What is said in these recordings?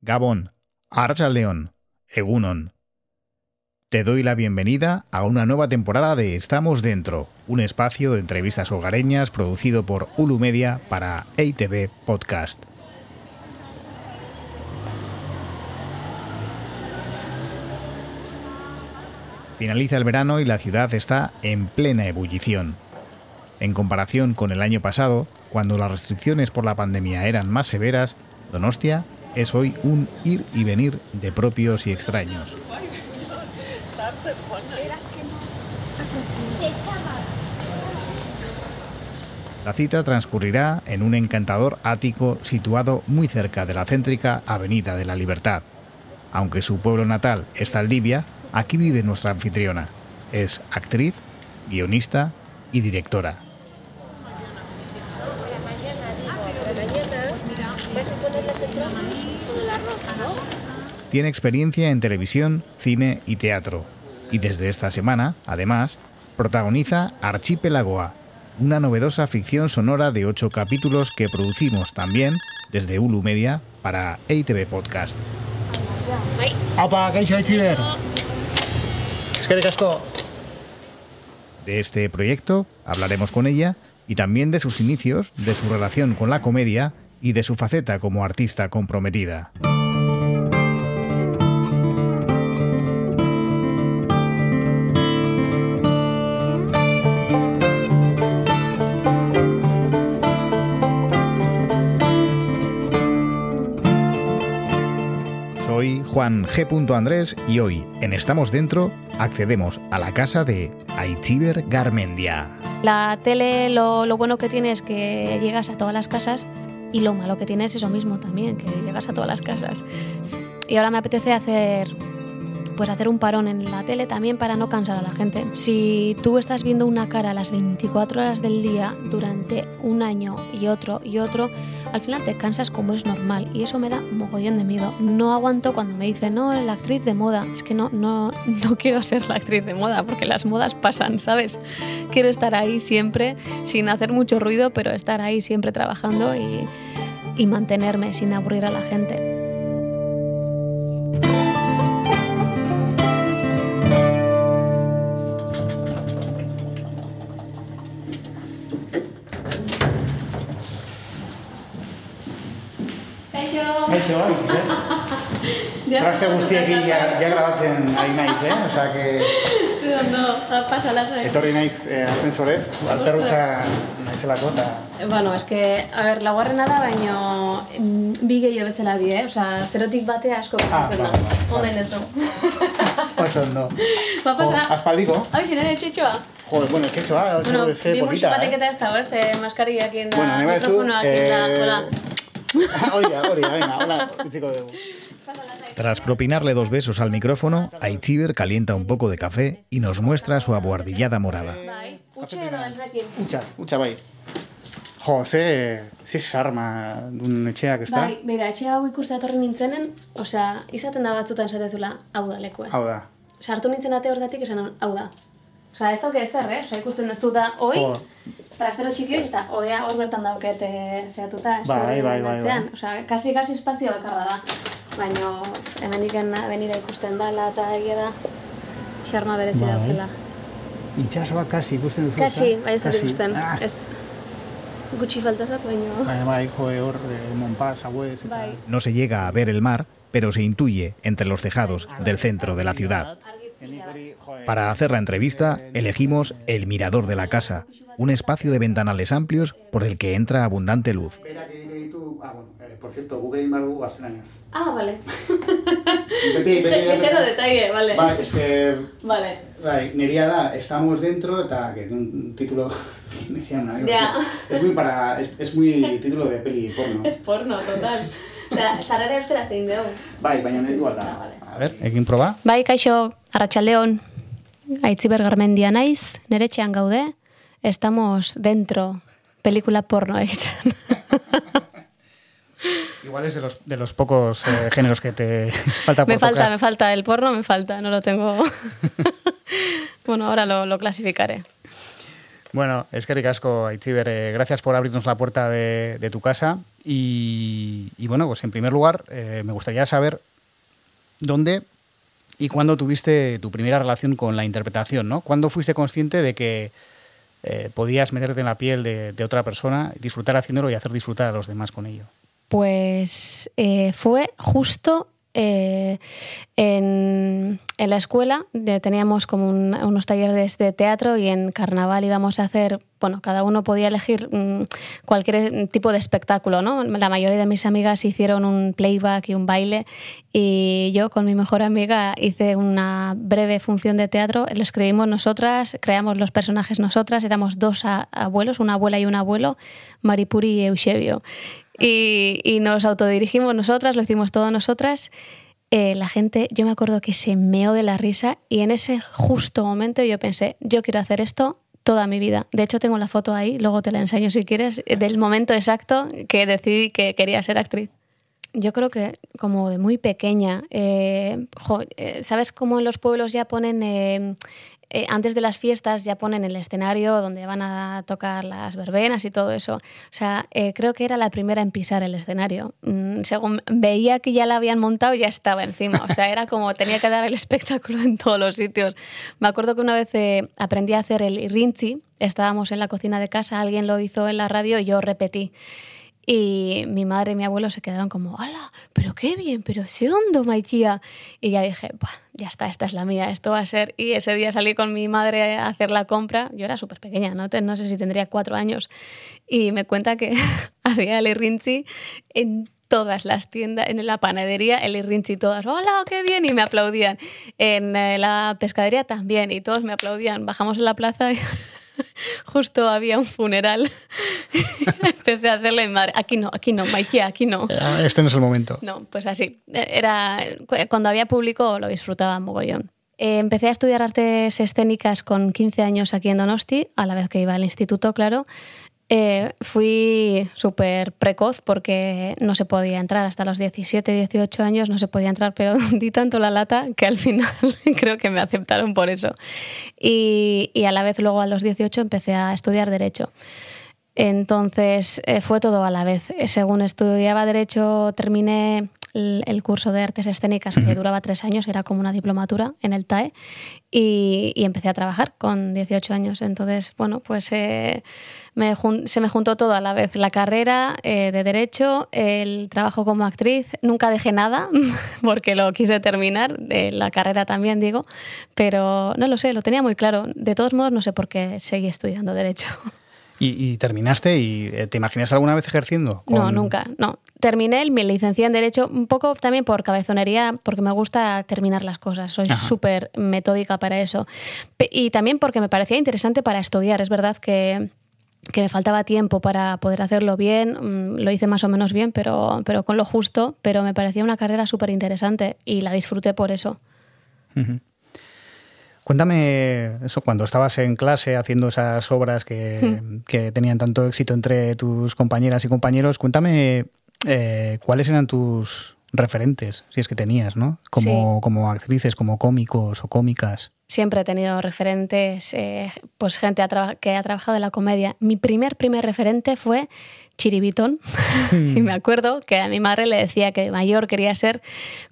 Gabón, León, Egunon. Te doy la bienvenida a una nueva temporada de Estamos Dentro, un espacio de entrevistas hogareñas producido por Ulu Media para EITV Podcast. Finaliza el verano y la ciudad está en plena ebullición. En comparación con el año pasado, cuando las restricciones por la pandemia eran más severas, Donostia es hoy un ir y venir de propios y extraños. La cita transcurrirá en un encantador ático situado muy cerca de la céntrica Avenida de la Libertad. Aunque su pueblo natal es Zaldivia, aquí vive nuestra anfitriona. Es actriz, guionista y directora. Tiene experiencia en televisión, cine y teatro. Y desde esta semana, además, protagoniza Archipelagoa, una novedosa ficción sonora de ocho capítulos que producimos también desde Ulu Media para EITV Podcast. De este proyecto hablaremos con ella y también de sus inicios, de su relación con la comedia y de su faceta como artista comprometida. Soy Juan G. Andrés y hoy en Estamos Dentro accedemos a la casa de Aichiber Garmendia. La tele lo, lo bueno que tiene es que llegas a todas las casas y lo malo que tiene es eso mismo también, que llegas a todas las casas. Y ahora me apetece hacer pues hacer un parón en la tele también para no cansar a la gente. Si tú estás viendo una cara a las 24 horas del día durante un año y otro y otro, al final te cansas como es normal y eso me da mogollón de miedo. No aguanto cuando me dicen, no, la actriz de moda. Es que no, no, no quiero ser la actriz de moda porque las modas pasan, ¿sabes? Quiero estar ahí siempre sin hacer mucho ruido, pero estar ahí siempre trabajando y, y mantenerme sin aburrir a la gente. Eh? Traste guztiekin ja, ja grabatzen ari naiz, eh? Osa, que... Zer ondo, pasa lasai. Etorri naiz eh, ascensorez, alperrutxa naizelako, eta... Bueno, es que, a ver, laugarrena da, baino mm, bi gehiago bezala di, eh? Osa, zerotik batea asko Ah, pasatzen ba, da. ba, ba. Onden ez du. Oso ondo. Ba, pasa. Jo, aspaldiko. Hau, nire txitxoa. Joder, bueno, ketxoa, oso Bueno, ze bi polita, batek eh? eta ez dago, ez, eh, maskariak da, Bueno, mikrofonoak da, eh, hola. hori da, hori da, venga, hola, utziko dugu. Tras propinarle dos besos al micrófono, Aichiber calienta un poco de café y nos muestra su abuhardillada morada. Bai. Utsa, utsa bai. Jo, ze, ze sarma dun etxeak, ez da? Bai, bera, etxe hau ikuste datorri nintzenen, osea, izaten da batzutan esatezula, hau da lekue. Hau da. Sartu nintzen ate hortatik esan hau da. Osea, ez dauke ezer, eh? Osea, ikusten duzu da, hoi, Jo. Trastero txiki eta oia hor bertan dauket eh, zehatuta. Bai, bai, bai, bai. Osea, kasi, kasi espazio bakarra da. Baina, hemen iken avenida ikusten dala, eta egia da, xarma berezi Bai. daukela. Itxasoa kasi ikusten duzu, Kasi, bai ez dut ikusten, Ah. ez gutxi faltatzat, baina... Bai, bai, jo, hor, eh, Monpaz, Agüez, eta... Bai. No se llega a ver el mar, pero se intuye entre los tejados del centro de la ciudad. Para hacer la entrevista, elegimos el mirador de la casa, un espacio de ventanales amplios por el que entra abundante luz. Ah, bueno, eh, por cierto, dugu gaztelaniaz. Ah, vale. Beti, detalle, vale. Bai, es que, Vale. bai, nirea da, estamos dentro, eta, que un título, me Ya. es muy para, es, es muy título de peli porno. Es porno, total. Sarrera euskera zein dugu. Bai, baina nahi igual Ah, vale. A ver, egin proba. Bai, kaixo, arratsaldeon. Aitziber Garmendia naiz, nere etxean gaude. Estamos dentro, pelikula porno egiten. Igual es de los, de los pocos eh, géneros que te falta por me falta, tocar. me falta, el porno me falta, no lo tengo. bueno, ahora lo, lo clasificaré. Bueno, es que ricasco, Aitziber, eh, gracias por abrirnos la puerta de, tu casa. Y, bueno, pues en primer lugar, eh, me gustaría saber dónde y cuándo tuviste tu primera relación con la interpretación, ¿no? ¿Cuándo fuiste consciente de que eh, podías meterte en la piel de, otra persona, disfrutar haciéndolo y hacer disfrutar a los demás con ello? Pues fue justo eh, en, la escuela. Teníamos como unos talleres de teatro y en carnaval íbamos a hacer, bueno, cada uno podía elegir mm, cualquier tipo de espectáculo, ¿no? La mayoría de mis amigas hicieron un playback y un baile y yo con mi mejor amiga hice una breve función de teatro, lo escribimos nosotras, creamos los personajes nosotras, éramos dos abuelos, una abuela y un abuelo, Maripuri y Eusebio y, nos autodirigimos nosotras, lo hicimos todo nosotras. Eh, la gente, yo me acuerdo que se meó de la risa y en ese justo momento yo pensé, yo quiero hacer esto toda mi vida. De hecho, tengo la foto ahí, luego te la enseño si quieres, del momento exacto que decidí que quería ser actriz. Yo creo que como de muy pequeña, eh, eh, ¿sabes cómo en los pueblos ya ponen eh, antes de las fiestas ya ponen el escenario donde van a tocar las verbenas y todo eso. O sea, eh, creo que era la primera en pisar el escenario. Mm, según veía que ya la habían montado, ya estaba encima. O sea, era como tenía que dar el espectáculo en todos los sitios. Me acuerdo que una vez eh, aprendí a hacer el rinchi. Estábamos en la cocina de casa, alguien lo hizo en la radio y yo repetí. Y mi madre y mi abuelo se quedaban como, ¡hala! ¡Pero qué bien! ¡Pero ese hondo, tía! Y ya dije, ya está, esta es la mía, esto va a ser. Y ese día salí con mi madre a hacer la compra. Yo era súper pequeña, ¿no? no sé si tendría cuatro años. Y me cuenta que había el irrinchi en todas las tiendas, en la panadería, el irrinchi, todas, ¡hola, qué bien! Y me aplaudían. En eh, la pescadería también, y todos me aplaudían. Bajamos en la plaza y justo había un funeral. Empecé a hacerle mi madre, aquí no, aquí no, Maikia, aquí no. Este no es el momento. No, pues así. Era, cuando había público lo disfrutaba mogollón. Eh, empecé a estudiar artes escénicas con 15 años aquí en Donosti, a la vez que iba al instituto, claro. Eh, fui súper precoz porque no se podía entrar hasta los 17, 18 años, no se podía entrar, pero di tanto la lata que al final creo que me aceptaron por eso. Y, y, a la vez luego a los 18 empecé a estudiar derecho. Entonces eh, fue todo a la vez. Según estudiaba derecho terminé el, curso de artes escénicas que duraba tres años, era como una diplomatura en el TAE, y, empecé a trabajar con 18 años. Entonces, bueno, pues eh, se me juntó todo a la vez, la carrera eh, de derecho, el trabajo como actriz, nunca dejé nada porque lo quise terminar, la carrera también digo, pero no lo sé, lo tenía muy claro. De todos modos, no sé por qué seguí estudiando derecho. ¿Y, terminaste y eh, te imaginas alguna vez ejerciendo? No, nunca, no. Terminé, mi licencia en Derecho un poco también por cabezonería, porque me gusta terminar las cosas, soy súper metódica para eso. Y también porque me parecía interesante para estudiar, es verdad que que me faltaba tiempo para poder hacerlo bien, mm, lo hice más o menos bien, pero, pero con lo justo, pero me parecía una carrera súper interesante y la disfruté por eso. Cuéntame eso, cuando estabas en clase haciendo esas obras que, hmm. tenían tanto éxito entre tus compañeras y compañeros, cuéntame eh, cuáles eran tus referentes, si es que tenías, ¿no? Como, como actrices, como cómicos o cómicas. Siempre he tenido referentes, eh, pues gente que ha trabajado en la comedia. Mi primer, primer referente fue Chiribitón. y me acuerdo que a mi madre le decía que de mayor quería ser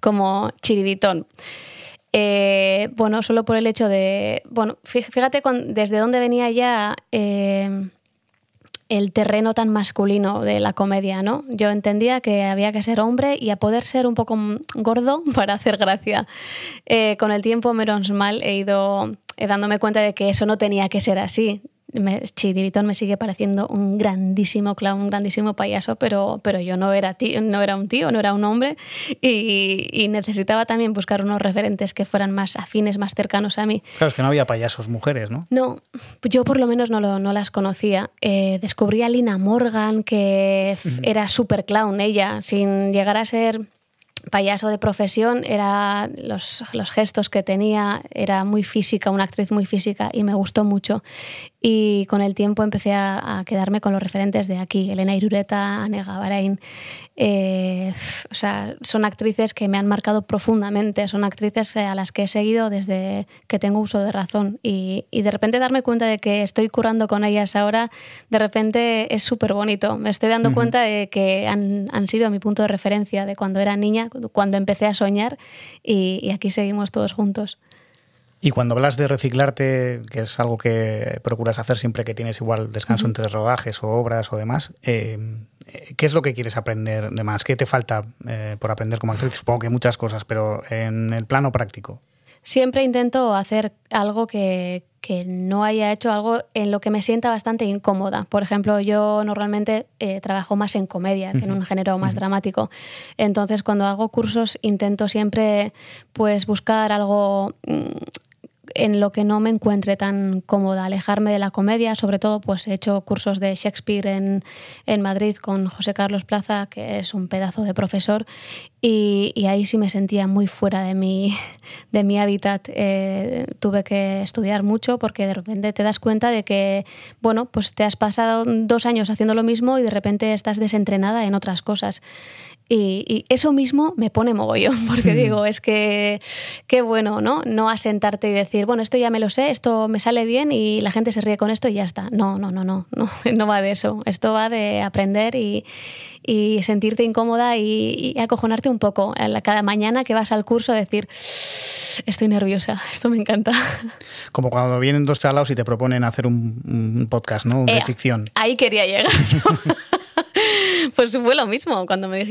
como Chiribitón. Eh, bueno, solo por el hecho de. Bueno, fíjate desde dónde venía ya eh, el terreno tan masculino de la comedia, ¿no? Yo entendía que había que ser hombre y a poder ser un poco gordo para hacer gracia. Eh, con el tiempo, menos mal, he ido dándome cuenta de que eso no tenía que ser así me, me sigue pareciendo un grandísimo clown, un grandísimo payaso, pero, pero yo no era, tío, no era un tío, no era un hombre y, necesitaba también buscar unos referentes que fueran más afines, más cercanos a mí. Claro, es que no había payasos mujeres, ¿no? No, yo por lo menos no, no las conocía. Eh, descubrí a Lina Morgan, que era super clown ella, sin llegar a ser payaso de profesión, era los, gestos que tenía, era muy física, una actriz muy física y me gustó mucho. Y con el tiempo empecé a, quedarme con los referentes de aquí, Elena Irureta, Anega Barain. Eh, o sea, son actrices que me han marcado profundamente, son actrices a las que he seguido desde que tengo uso de razón y, de repente darme cuenta de que estoy curando con ellas ahora, de repente es súper bonito. Me estoy dando cuenta de que han, han, sido mi punto de referencia de cuando era niña, cuando empecé a soñar y, y aquí seguimos todos juntos. Y cuando hablas de reciclarte, que es algo que procuras hacer siempre que tienes igual descanso entre rodajes o obras o demás, eh, ¿qué es lo que quieres aprender de más? ¿Qué te falta eh, por aprender como actriz? Supongo que muchas cosas, pero en el plano práctico. Siempre intento hacer algo que, no haya hecho, algo en lo que me sienta bastante incómoda. Por ejemplo, yo normalmente eh, trabajo más en comedia que en un género más dramático. Entonces, cuando hago cursos, intento siempre pues, buscar algo mm, en lo que no me encuentre tan cómoda, alejarme de la comedia, sobre todo pues he hecho cursos de Shakespeare en, en Madrid con José Carlos Plaza, que es un pedazo de profesor, y, y ahí sí me sentía muy fuera de mi, de mi hábitat. Eh, tuve que estudiar mucho porque de repente te das cuenta de que, bueno, pues te has pasado dos años haciendo lo mismo y de repente estás desentrenada en otras cosas. Y, eso mismo me pone mogollón, porque digo, es que qué bueno, ¿no? No asentarte y decir, bueno, esto ya me lo sé, esto me sale bien y la gente se ríe con esto y ya está. No, no, no, no, no, no va de eso. Esto va de aprender y, sentirte incómoda y, acojonarte un poco. Cada mañana que vas al curso decir, estoy nerviosa, esto me encanta. Como cuando vienen dos chalaos y te proponen hacer un, podcast, ¿no? de ficción. Ahí quería llegar. pues fue lo mismo. Cuando me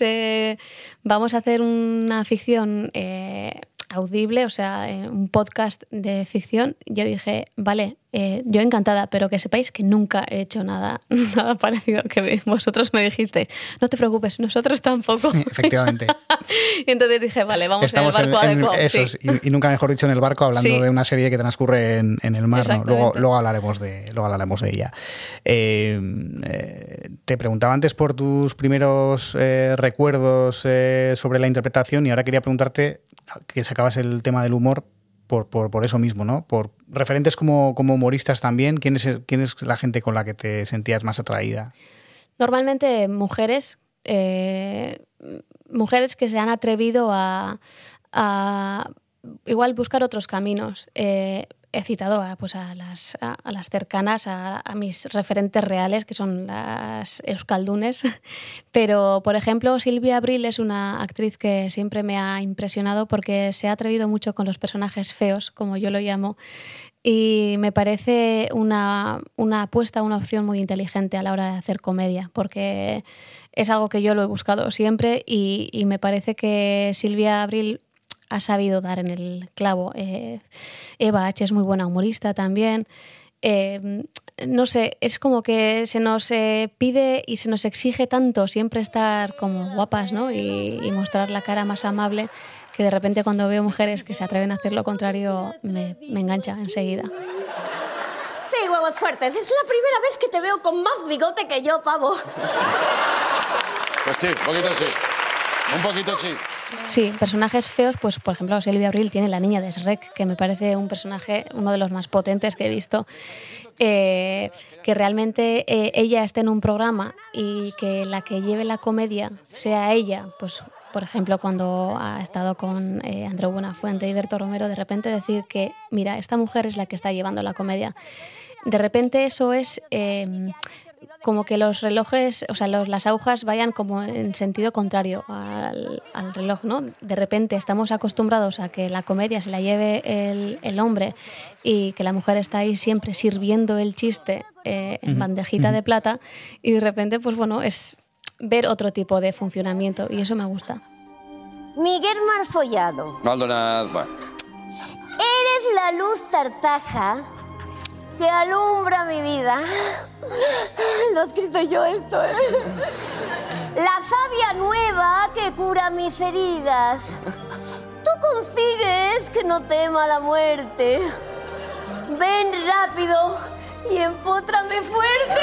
eh, vamos a hacer una ficción eh, audible, o sea, eh, un podcast de ficción, yo dije, vale, eh, yo encantada, pero que sepáis que nunca he hecho nada, nada parecido que vosotros me dijisteis. No te preocupes, nosotros tampoco. Efectivamente. y entonces dije, vale, vamos en el barco adecuado. y, nunca mejor dicho en el barco, hablando de una serie que transcurre en, el mar. Luego, luego, hablaremos de, luego hablaremos de ella. Eh, te preguntaba antes por tus primeros recuerdos sobre la interpretación y ahora quería preguntarte que sacabas el tema del humor por, por, eso mismo, ¿no? Por referentes como, como humoristas también, ¿quién es, ¿quién es la gente con la que te sentías más atraída? Normalmente mujeres, eh, mujeres que se han atrevido a, a igual buscar otros caminos. Eh, he citado a, pues a, las, a, las cercanas, a, mis referentes reales, que son las euskaldunes. Pero, por ejemplo, Silvia Abril es una actriz que siempre me ha impresionado porque se ha atrevido mucho con los personajes feos, como yo lo llamo. Y me parece una, una apuesta, una opción muy inteligente a la hora de hacer comedia, porque es algo que yo lo he buscado siempre y, y me parece que Silvia Abril ha sabido dar en el clavo. Eh, Eva H. es muy buena humorista también. Eh, no sé, es como que se nos eh, pide y se nos exige tanto siempre estar como guapas ¿no? y, mostrar la cara más amable que de repente cuando veo mujeres que se atreven a hacer lo contrario me, me engancha enseguida. Sí, huevos fuertes. Es la primera vez que te veo con más bigote que yo, pavo. Pues sí, un poquito sí. Un poquito sí. Sí, personajes feos, pues por ejemplo Silvia Abril tiene la niña de Shrek, que me parece un personaje, uno de los más potentes que he visto. Eh, que realmente eh, ella esté en un programa y que la que lleve la comedia sea ella, pues por ejemplo cuando ha estado con eh, Andreu Buenafuente y Berto Romero, de repente decir que, mira, esta mujer es la que está llevando la comedia. De repente eso es como que los relojes, o sea, las agujas vayan como en sentido contrario al, reloj, ¿no? De repente estamos acostumbrados a que la comedia se la lleve el, hombre y que la mujer está ahí siempre sirviendo el chiste eh, en bandejita de plata y de repente, pues bueno, es ver otro tipo de funcionamiento y eso me gusta. Miguel Marfollado. Maldonado, bueno. Eres la luz tartaja que alumbra mi vida. Lo he escrito yo esto, ¿eh? La savia nueva que cura mis heridas. Tú consigues que no tema la muerte. Ven rápido y empótrame fuerte.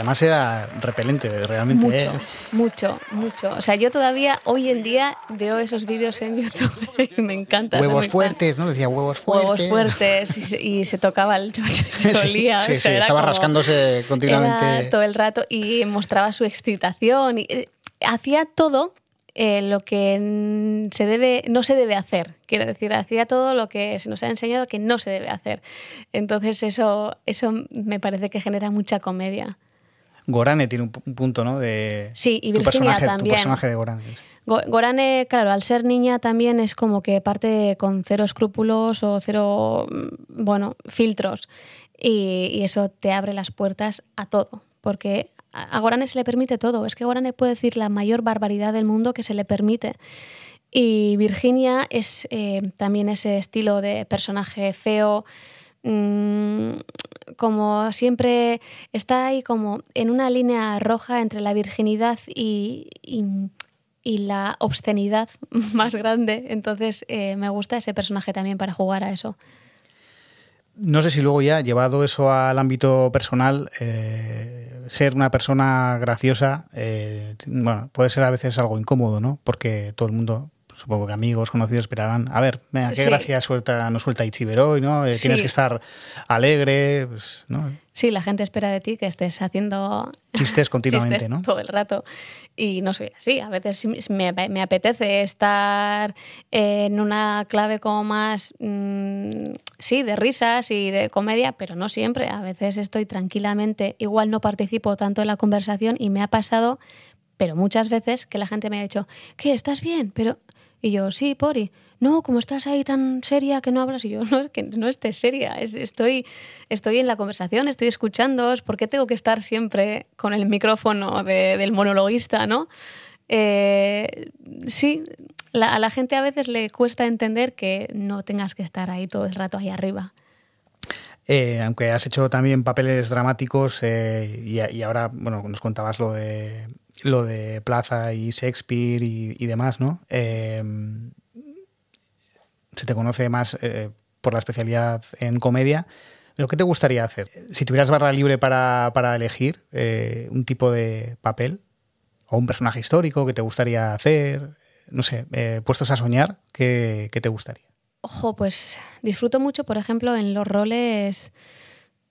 Además era repelente, realmente. Mucho, ¿eh? mucho, mucho. O sea, yo todavía hoy en día veo esos vídeos en YouTube y me encanta. Huevos fuertes, ¿no? Decía huevos fuertes. Huevos fuertes y se, y se tocaba el chocho se olía. sí, o sea, sí, era estaba como- rascándose continuamente. Era todo el rato y mostraba su excitación. Y, eh, hacía todo eh, lo que se debe, no se debe hacer. Quiero decir, hacía todo lo que se nos ha enseñado que no se debe hacer. Entonces eso, eso me parece que genera mucha comedia. Gorane tiene un, pu- un punto, ¿no? De Sí, y tu Virginia personaje, también. Tu personaje de Gorane. Go- Gorane, claro, al ser niña también es como que parte con cero escrúpulos o cero, mm, bueno, filtros. Y, y eso te abre las puertas a todo. Porque a a Gorane se le permite todo. Es que Gorane puede decir la mayor barbaridad del mundo que se le permite. Y Virginia es eh, también ese estilo de personaje feo, mm, como siempre está ahí como en una línea roja entre la virginidad y, y- la obscenidad más grande. Entonces eh, me gusta ese personaje también para jugar a eso. No sé si luego ya, llevado eso al ámbito personal, eh, ser una persona graciosa, eh, bueno, puede ser a veces algo incómodo, ¿no? Porque todo el mundo, supongo que amigos, conocidos esperarán, a ver, venga, qué Sí. gracia suelta, nos suelta Ichiber hoy, ¿no? Eh, Tienes que estar alegre, pues, ¿no? Sí, la gente espera de ti que estés haciendo Chistes continuamente, chistes ¿no? todo el rato. Y no soy así. A veces me apetece estar en una clave como más, mm, sí, de risas y de comedia, pero no siempre. A veces estoy tranquilamente, igual no participo tanto en la conversación y me ha pasado, pero muchas veces que la gente me ha dicho, ¿qué? ¿Estás bien? Pero... Y yo, sí, Pori. No, como estás ahí tan seria que no hablas. Y yo, no, es que no estés seria. es- estoy, estoy en la conversación, estoy escuchándoos. ¿Por qué tengo que estar siempre con el micrófono de- del monologuista, no? Eh, sí, a la gente a veces le cuesta entender que no tengas que estar ahí todo el rato ahí arriba. Eh, aunque has hecho también papeles dramáticos eh, y, y ahora, bueno, nos contabas lo de lo de Plaza y Shakespeare y, demás, ¿no? Eh, se te conoce más eh, por la especialidad en comedia. ¿Pero qué te gustaría hacer? Si tuvieras barra libre para, para elegir eh, un tipo de papel o un personaje histórico que te gustaría hacer, no sé, puestos a soñar, ¿qué, qué te gustaría? Ojo, pues disfruto mucho, por ejemplo, en los roles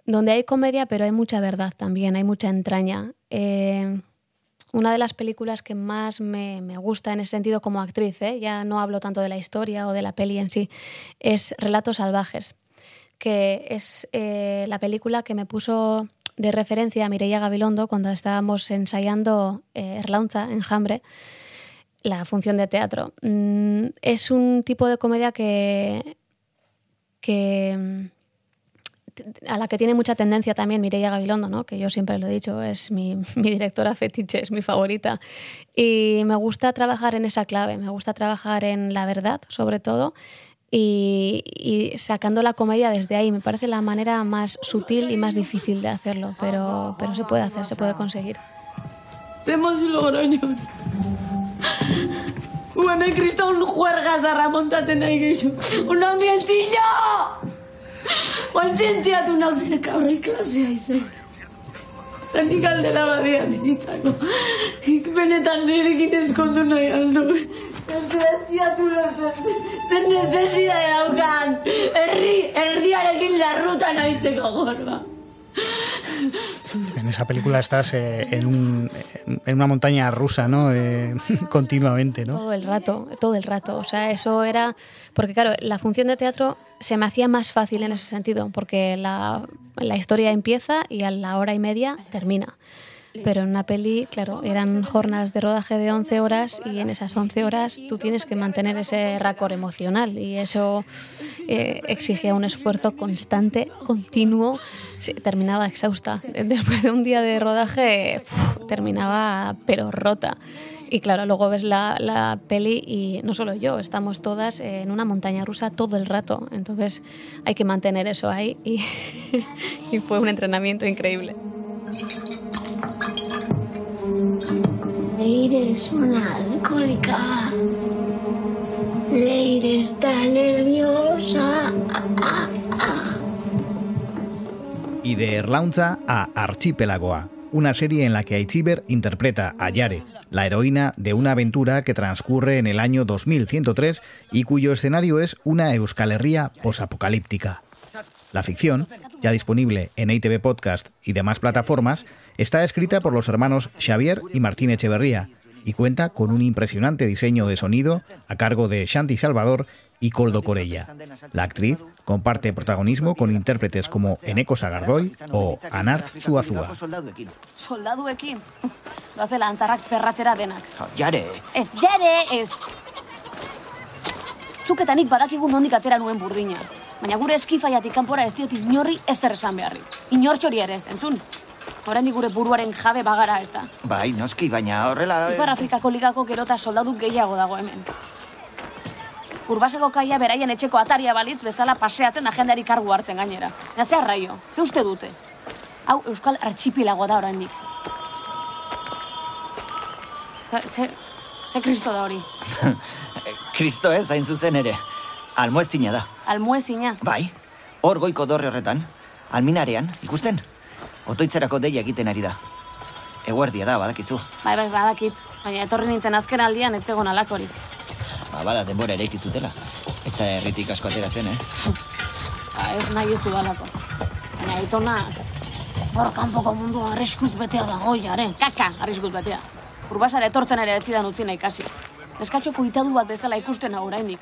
donde hay comedia, pero hay mucha verdad también, hay mucha entraña. Una de las películas que más me, me gusta en ese sentido como actriz, ¿eh? ya no hablo tanto de la historia o de la peli en sí, es Relatos Salvajes, que es eh, la película que me puso de referencia a Mireia Gabilondo cuando estábamos ensayando eh, Erlaunza en Jambre la función de teatro. Mm, es un tipo de comedia que, que a la que tiene mucha tendencia también Mireia Gabilondo, ¿no? que yo siempre lo he dicho, es mi, directora fetiche, es mi favorita. Y me gusta trabajar en esa clave, me gusta trabajar en la verdad, sobre todo, y, sacando la comedia desde ahí. Me parece la manera más sutil y más difícil de hacerlo, pero, pero se puede hacer, se puede conseguir. Hacemos Logroño. Hemen kriston juerga zarra montatzen nahi gehiago. Un ambientillo! Oantzientziatu nauzek aurre klasea izan. Eta nik aldera badia ditzako. Ik benetan nirekin ezkondu nahi aldu. Desgraziatu lortzen. Zer necesidade daukan. Herri, erdiarekin larrutan aitzeko gorba. En esa película estás eh, en, un, en una montaña rusa, ¿no? Eh, continuamente, ¿no? Todo el rato, todo el rato. O sea, eso era. Porque, claro, la función de teatro se me hacía más fácil en ese sentido, porque la, la historia empieza y a la hora y media termina. Pero en una peli, claro, eran jornadas de rodaje de 11 horas y en esas 11 horas tú tienes que mantener ese racor emocional y eso eh, exigía un esfuerzo constante, continuo. Sí, terminaba exhausta. Después de un día de rodaje, uf, terminaba pero rota. Y claro, luego ves la, la peli y no solo yo, estamos todas en una montaña rusa todo el rato. Entonces hay que mantener eso ahí y, y fue un entrenamiento increíble. Leire es una alcohólica. Leire está nerviosa. Y de Erlaunza a Archipelagoa, una serie en la que Aitziber interpreta a Yare, la heroína de una aventura que transcurre en el año 2103 y cuyo escenario es una Euskal Herria posapocalíptica. La ficción, ya disponible en ITV Podcast y demás plataformas, está escrita por los hermanos Xavier y Martín Echeverría y cuenta con un impresionante diseño de sonido a cargo de Shanti Salvador y Coldo Corella. La actriz comparte protagonismo con intérpretes como Eneko Sagardoy o Anart Zuazua. Soldaduekin? Doazela antzarrak perratzera denak. Jare, Ez, jare, ez! Zuk eta nik badakigu nondik atera nuen burdina. Baina gure eskifaiatik kanpora ez diot inorri ez esan beharri. Inortxori ere ez, entzun? Oraindik gure buruaren jabe bagara ez da. bai, noski, baina horrela... Ipar Afrikako ligako gerota soldadu gehiago dago hemen. Urbaseko kaia beraien etxeko ataria balitz bezala paseatzen da kargu hartzen gainera. Ja, ze arraio, ze uste dute? Hau Euskal Archipilagoa da oraindik. Ze, ze, ze kristo da hori? Kristo ez, hain zuzen ere. Almoezina da. Almuezina. Bai, hor goiko dorre horretan, alminarean, ikusten? Otoitzerako deia egiten ari da. Eguerdia da, badakizu. Bai, bai, badakit. Baina etorri nintzen azken aldian ez zegoen alakori. Ba, bada denbora ere zutela. Etza herritik asko ateratzen, eh? Ba, ez nahi ez du alako. Baina aitonak, hor kanpoko mundu arriskuz betea dago jare. Kaka, arriskuz betea. Urbasara etortzen ere ez zidan utzi nahi kasi. Eskatxoko itadu bat bezala ikusten hau oraindik.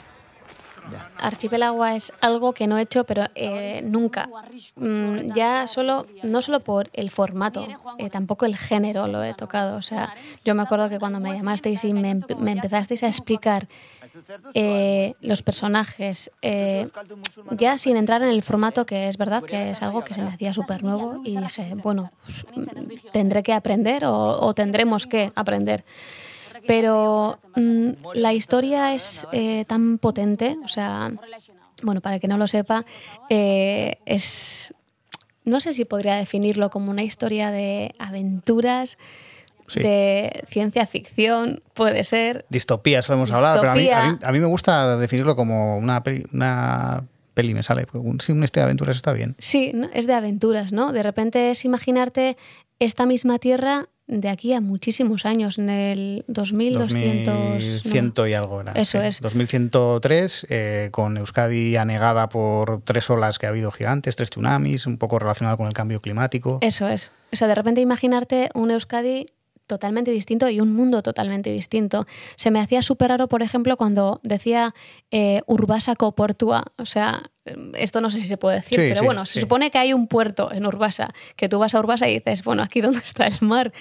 Archipelagoa es algo que no he hecho, pero eh, nunca. Mm, ya solo, no solo por el formato, eh, tampoco el género lo he tocado. O sea, yo me acuerdo que cuando me llamasteis y me, empe- me empezasteis a explicar eh, los personajes, eh, ya sin entrar en el formato, que es verdad que es algo que se me hacía súper nuevo, y dije, bueno, pues, mm, tendré que aprender o tendremos que aprender. Pero mm, la historia es eh, tan potente, o sea, bueno, para que no lo sepa, eh, es, no sé si podría definirlo como una historia de aventuras, Sí. de ciencia ficción, puede ser. Distopía, eso hemos hablado, pero a mí, Distopía. a, mí, a mí me gusta definirlo como una peli, una peli me sale. Sí, un este de aventuras está bien. Sí, ¿no? es de aventuras, ¿no? De repente es imaginarte esta misma tierra de aquí a muchísimos años, en el 2200... no. 2100 y algo era. Eso sí. es. 2103, eh, con Euskadi anegada por tres olas que ha habido gigantes, tres tsunamis, un poco relacionado con el cambio climático. Eso es. O sea, de repente imaginarte un Euskadi totalmente distinto y un mundo totalmente distinto. Se me hacía súper raro, por ejemplo, cuando decía eh, Urbasa Portua. O sea, esto no sé si se puede decir, Sí, pero sí, bueno, se sí. supone que hay un puerto en Urbasa, que tú vas a Urbasa y dices, bueno, aquí dónde está el mar.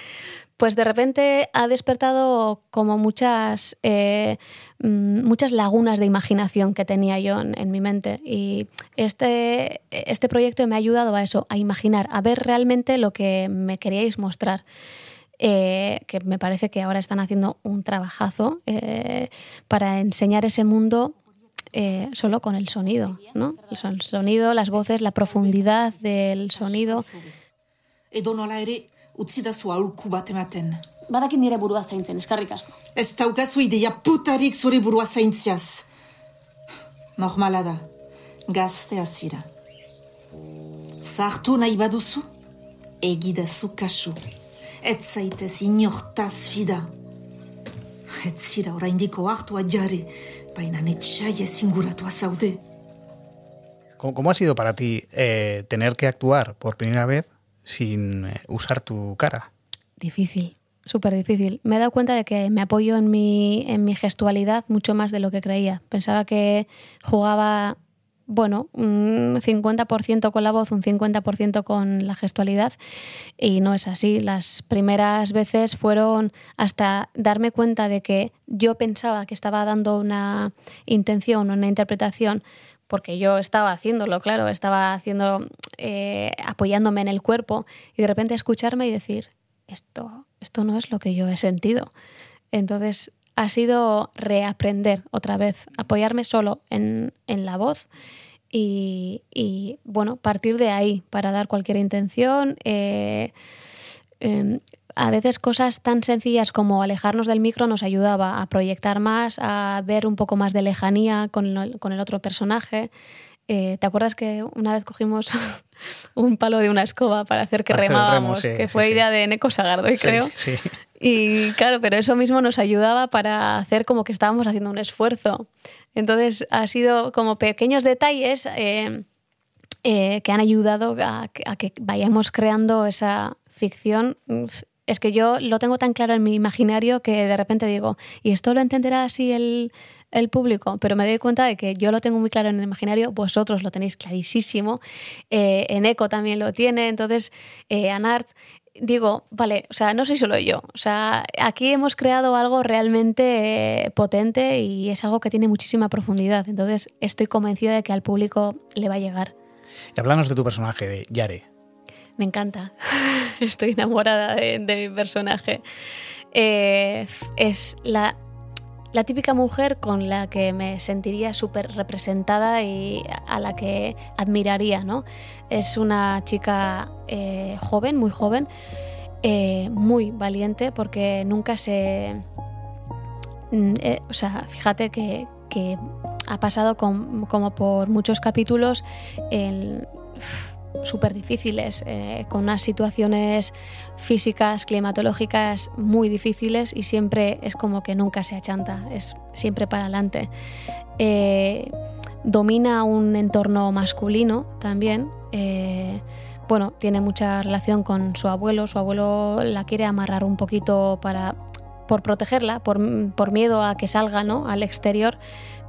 Pues de repente ha despertado como muchas, eh, mm, muchas lagunas de imaginación que tenía yo en, en mi mente. Y este, este proyecto me ha ayudado a eso, a imaginar, a ver realmente lo que me queríais mostrar. Eh, que me parece que ahora están haciendo un trabajazo eh, para enseñar ese mundo eh, solo con el sonido, ¿no? El son- el sonido, las voces, la profundidad del sonido. Badakit nire burua zaintzen, eskarrik asko. Ez daukazu ideia putarik zure burua zaintziaz. Normala da, gaztea zira. Zartu nahi baduzu, egidazu kasu. Ez zaitez inortaz fida. Ez zira oraindiko hartua jare, baina netxai ezinguratua zaude. ¿Cómo, cómo ha sido para ti eh, tener que actuar por primera vez sin eh, usar tu cara? Difícil, súper difícil. Me he dado cuenta de que me apoyo en mi, en mi gestualidad mucho más de lo que creía. Pensaba que jugaba, bueno, un 50% con la voz, un 50% con la gestualidad y no es así. Las primeras veces fueron hasta darme cuenta de que yo pensaba que estaba dando una intención, una interpretación, porque yo estaba haciéndolo, claro, estaba haciendo, eh, apoyándome en el cuerpo y de repente escucharme y decir, esto, esto no es lo que yo he sentido. Entonces ha sido reaprender otra vez, apoyarme solo en, en la voz y, y, bueno, partir de ahí para dar cualquier intención. eh, eh, a veces cosas tan sencillas como alejarnos del micro nos ayudaba a proyectar más, a ver un poco más de lejanía con, con el otro personaje. Eh, ¿te acuerdas que una vez cogimos un palo de una escoba para hacer que Para hacer el remo, remábamos? sí, que fue sí. idea de Neko Sagardoy, creo. Sí. Y claro, pero eso mismo nos ayudaba para hacer como que estábamos haciendo un esfuerzo. Entonces, ha sido como pequeños detalles eh, eh, que han ayudado a, que- a que vayamos creando esa ficción. Es que yo lo tengo tan claro en mi imaginario que de repente digo, ¿y esto lo entenderá así el, el público? Pero me doy cuenta de que yo lo tengo muy claro en el imaginario, vosotros lo tenéis clarísimo, eh, en Eco también lo tiene, entonces eh, Anart digo, vale, o sea, no soy solo yo. O sea, aquí hemos creado algo realmente eh, potente y es algo que tiene muchísima profundidad. Entonces, estoy convencida de que al público le va a llegar. Y háblanos de tu personaje, de Yare. Me encanta. Estoy enamorada de, de mi personaje. Eh, es la, la típica mujer con la que me sentiría súper representada y a la que admiraría, ¿no? Es una chica eh, joven, muy joven, eh, muy valiente porque nunca se... Mm, eh, o sea, fíjate que, que ha pasado como por muchos capítulos en- súper difíciles, eh, con unas situaciones físicas, climatológicas muy difíciles y siempre es como que nunca se achanta, es siempre para adelante. Eh, domina un entorno masculino también. eh, bueno, tiene mucha relación con su abuelo. Su abuelo la quiere amarrar un poquito para por protegerla, por, por miedo a que salga ¿no? al exterior,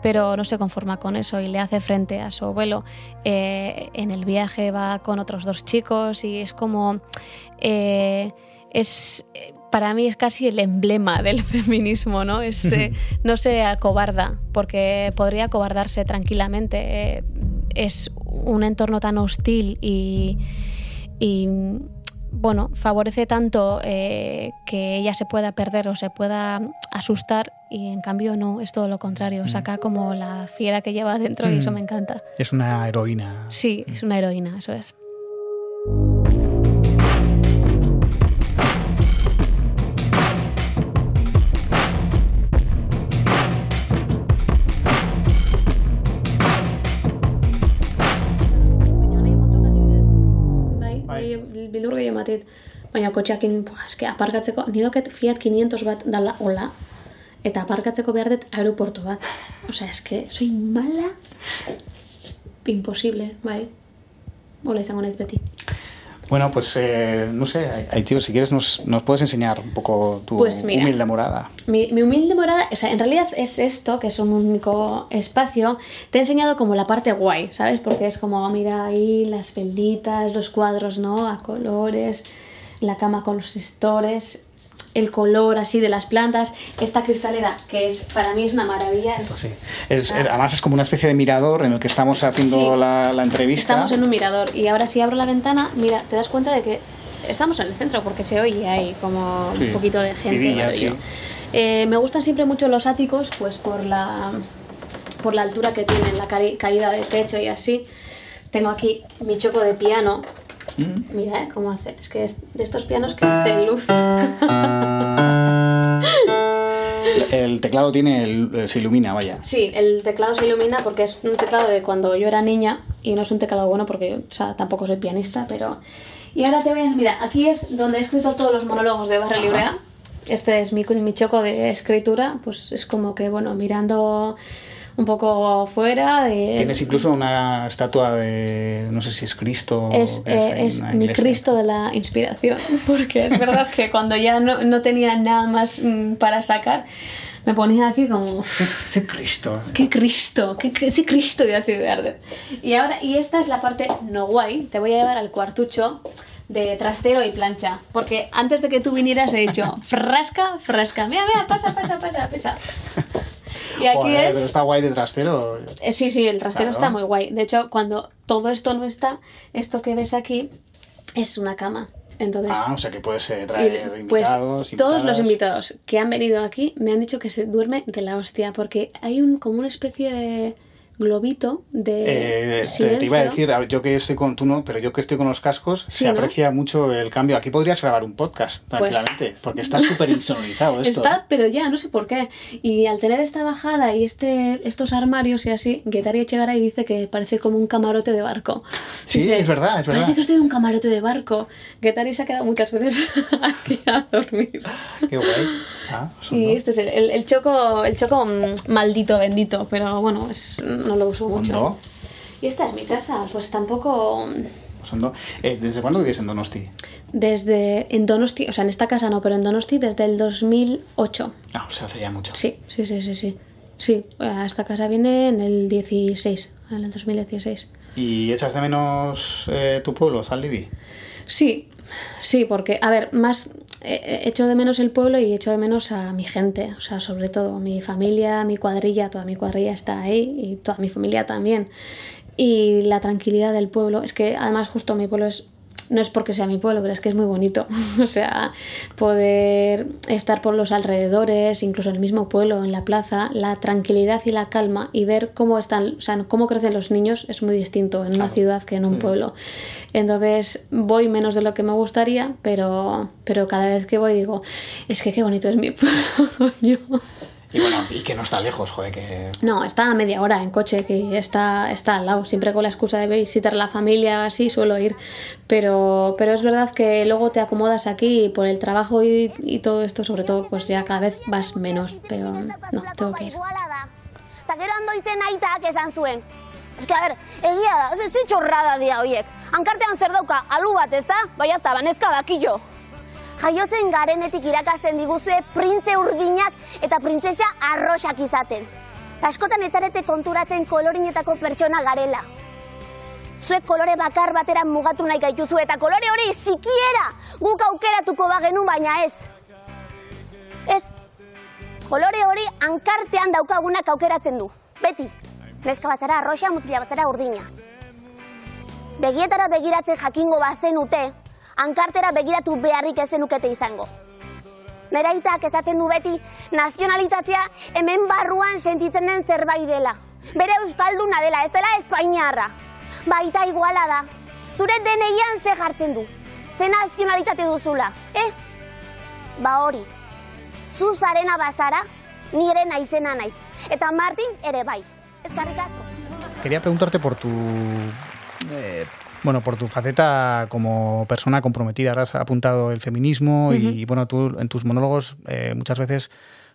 pero no se conforma con eso y le hace frente a su abuelo. Eh, en el viaje va con otros dos chicos y es como... eh, es, para mí es casi el emblema del feminismo, ¿no? Es, eh, no se acobarda, porque podría acobardarse tranquilamente. Eh, es un entorno tan hostil y, y, bueno, favorece tanto eh, que ella se pueda perder o se pueda asustar y en cambio no, es todo lo contrario. Saca como la fiera que lleva dentro y eso Mm. me encanta. Es una heroína. Sí, es una heroína, eso es. Baina kotxeakin, eske aparkatzeko, nidoket Fiat 500 bat dala hola, eta aparkatzeko behar dut aeroportu bat. Osea, eske, soy mala, imposible, bai. Hola izango naiz beti. Bueno, pues eh, no sé, Aitio, si quieres nos, nos puedes enseñar un poco tu Pues mira. humilde morada. Mi, mi humilde morada, o sea, en realidad es esto, que es un único espacio. Te he enseñado como la parte guay, ¿sabes? Porque es como, mira ahí las velditas, los cuadros, ¿no? A colores, la cama con los estores, el color así de las plantas. Esta cristalera, que es para mí es una maravilla. es- Sí. Es, Ah. Además es como una especie de mirador en el que estamos haciendo Sí. la, la entrevista. Estamos en un mirador y ahora si abro la ventana, mira, te das cuenta de que estamos en el centro porque se oye ahí como Sí, un poquito de gente. vidilla. Eh, me gustan siempre mucho los áticos, pues por la, por la altura que tienen, la caída de techo y así. Tengo aquí mi choco de piano. Mm. Mira, ¿eh? ¿Cómo hace? Es que es de estos pianos que hacen luz. El teclado tiene, el- eh, se ilumina, vaya. Sí, el teclado se ilumina porque es un teclado de cuando yo era niña y no es un teclado bueno porque o sea, tampoco soy pianista, pero... Y ahora te voy a... Mira, aquí es donde he escrito todos los monólogos de Barra Librea. Este es mi, mi choco de escritura, pues es como que, bueno, mirando un poco fuera de... Tienes incluso una estatua de, no sé si es Cristo. Es, eh, es la mi iglesia. Cristo de la inspiración, porque es verdad que cuando ya no, no tenía nada más mm, para sacar, me ponía aquí como... Ese Cristo. ¡Qué Cristo! ¡Qué, qué- ese Cristo ya te verde! Y ahora, y esta es la parte no guay. Te voy a llevar al cuartucho de trastero y plancha. Porque antes de que tú vinieras he dicho, frasca, frasca. Mira, mira, pasa, pasa, pasa, pasa. Y aquí Joder, pero es... está guay de trastero. eh, Sí, sí, el trastero Claro. está muy guay. De hecho, cuando todo esto no está, esto que ves aquí es una cama. Entonces, Ah, o sea que puedes eh, y, traer pues invitados. todos los invitados que han venido aquí me han dicho que se duerme de la hostia porque hay un como una especie de globito de Eh, te- silencio. te iba a decir, yo que estoy con tú no, pero yo que estoy con los cascos, Sí, se ¿no? aprecia mucho el cambio. Aquí podrías grabar un podcast Pues- tranquilamente, porque está súper insonorizado esto. Está, pero ya, no sé por qué. Y al tener esta bajada y este, estos armarios y así, Guetari Echegaray dice que parece como un camarote de barco. Sí, Dice, es verdad, es verdad. Parece que estoy en un camarote de barco. Guetari se ha quedado muchas veces aquí a dormir. Qué guay. Ah, son Y este es el, el- el choco, el choco mm, maldito, bendito, pero bueno, es, no lo uso mucho. Y esta es mi casa, pues tampoco dos. Eh, ¿Desde cuándo vives en Donosti? desde en Donosti, o sea, en esta casa no, pero en Donosti desde el 2008. Ah, o sea, hace ya mucho. Sí, sí, sí, sí, sí. Sí, a esta casa viene en el 16, en el 2016. ¿Y echas de menos eh, tu pueblo, Zaldivi? Sí, sí, porque, a ver, más echo de menos el pueblo y echo de menos a mi gente, o sea, sobre todo mi familia, mi cuadrilla, toda mi cuadrilla está ahí y toda mi familia también. Y la tranquilidad del pueblo, es que además justo mi pueblo es, no es porque sea mi pueblo, pero es que es muy bonito, o sea, poder estar por los alrededores, incluso en el mismo pueblo, en la plaza, la tranquilidad y la calma y ver cómo están, o sea, cómo crecen los niños es muy distinto en una ciudad que en un pueblo. Entonces voy menos de lo que me gustaría, pero, pero cada vez que voy digo, es que qué bonito es mi pueblo. Coño". Y bueno, y que no está lejos, joder, que... No, está a media hora en coche, que está, está al lado. Siempre con la excusa de visitar la familia, así suelo ir. Pero, pero es verdad que luego te acomodas aquí y por el trabajo y, y todo esto, sobre todo, pues ya cada vez vas menos. Pero no, tengo que ir. Zuen. Eske, a ber, egia da, ze, ze txorrada dia hoiek. Hankartean zer dauka, alu bat, ez da? Bai, ez da, banezka dakillo. Jaiozen garenetik irakasten diguzue printze urdinak eta printzesa arrosak izaten. Ta askotan etzarete konturatzen kolorinetako pertsona garela. Zuek kolore bakar batera mugatu nahi gaituzu eta kolore hori sikiera guk aukeratuko bagenu baina ez. Ez, kolore hori hankartean daukagunak aukeratzen du. Beti. Neska bazara arroxa, mutila bazara urdina. Begietara begiratzen jakingo bazenute, hankartera begiratu beharrik ez zenukete izango. Nera aitak esaten du beti nazionalitatea hemen barruan sentitzen den zerbait dela. Bere euskalduna dela, ez dela espainiarra. Baita iguala da. Zure deneian ze jartzen du. Ze nazionalitate duzula, eh? Ba hori. Zu zarena bazara, nire naizena naiz. Eta Martin ere bai. Ezkarrik asko. Quería preguntarte por tu... eh, bueno, por tu faceta como persona comprometida. Ahora has apuntado el feminismo y, bueno, tú en tus monólogos eh, muchas veces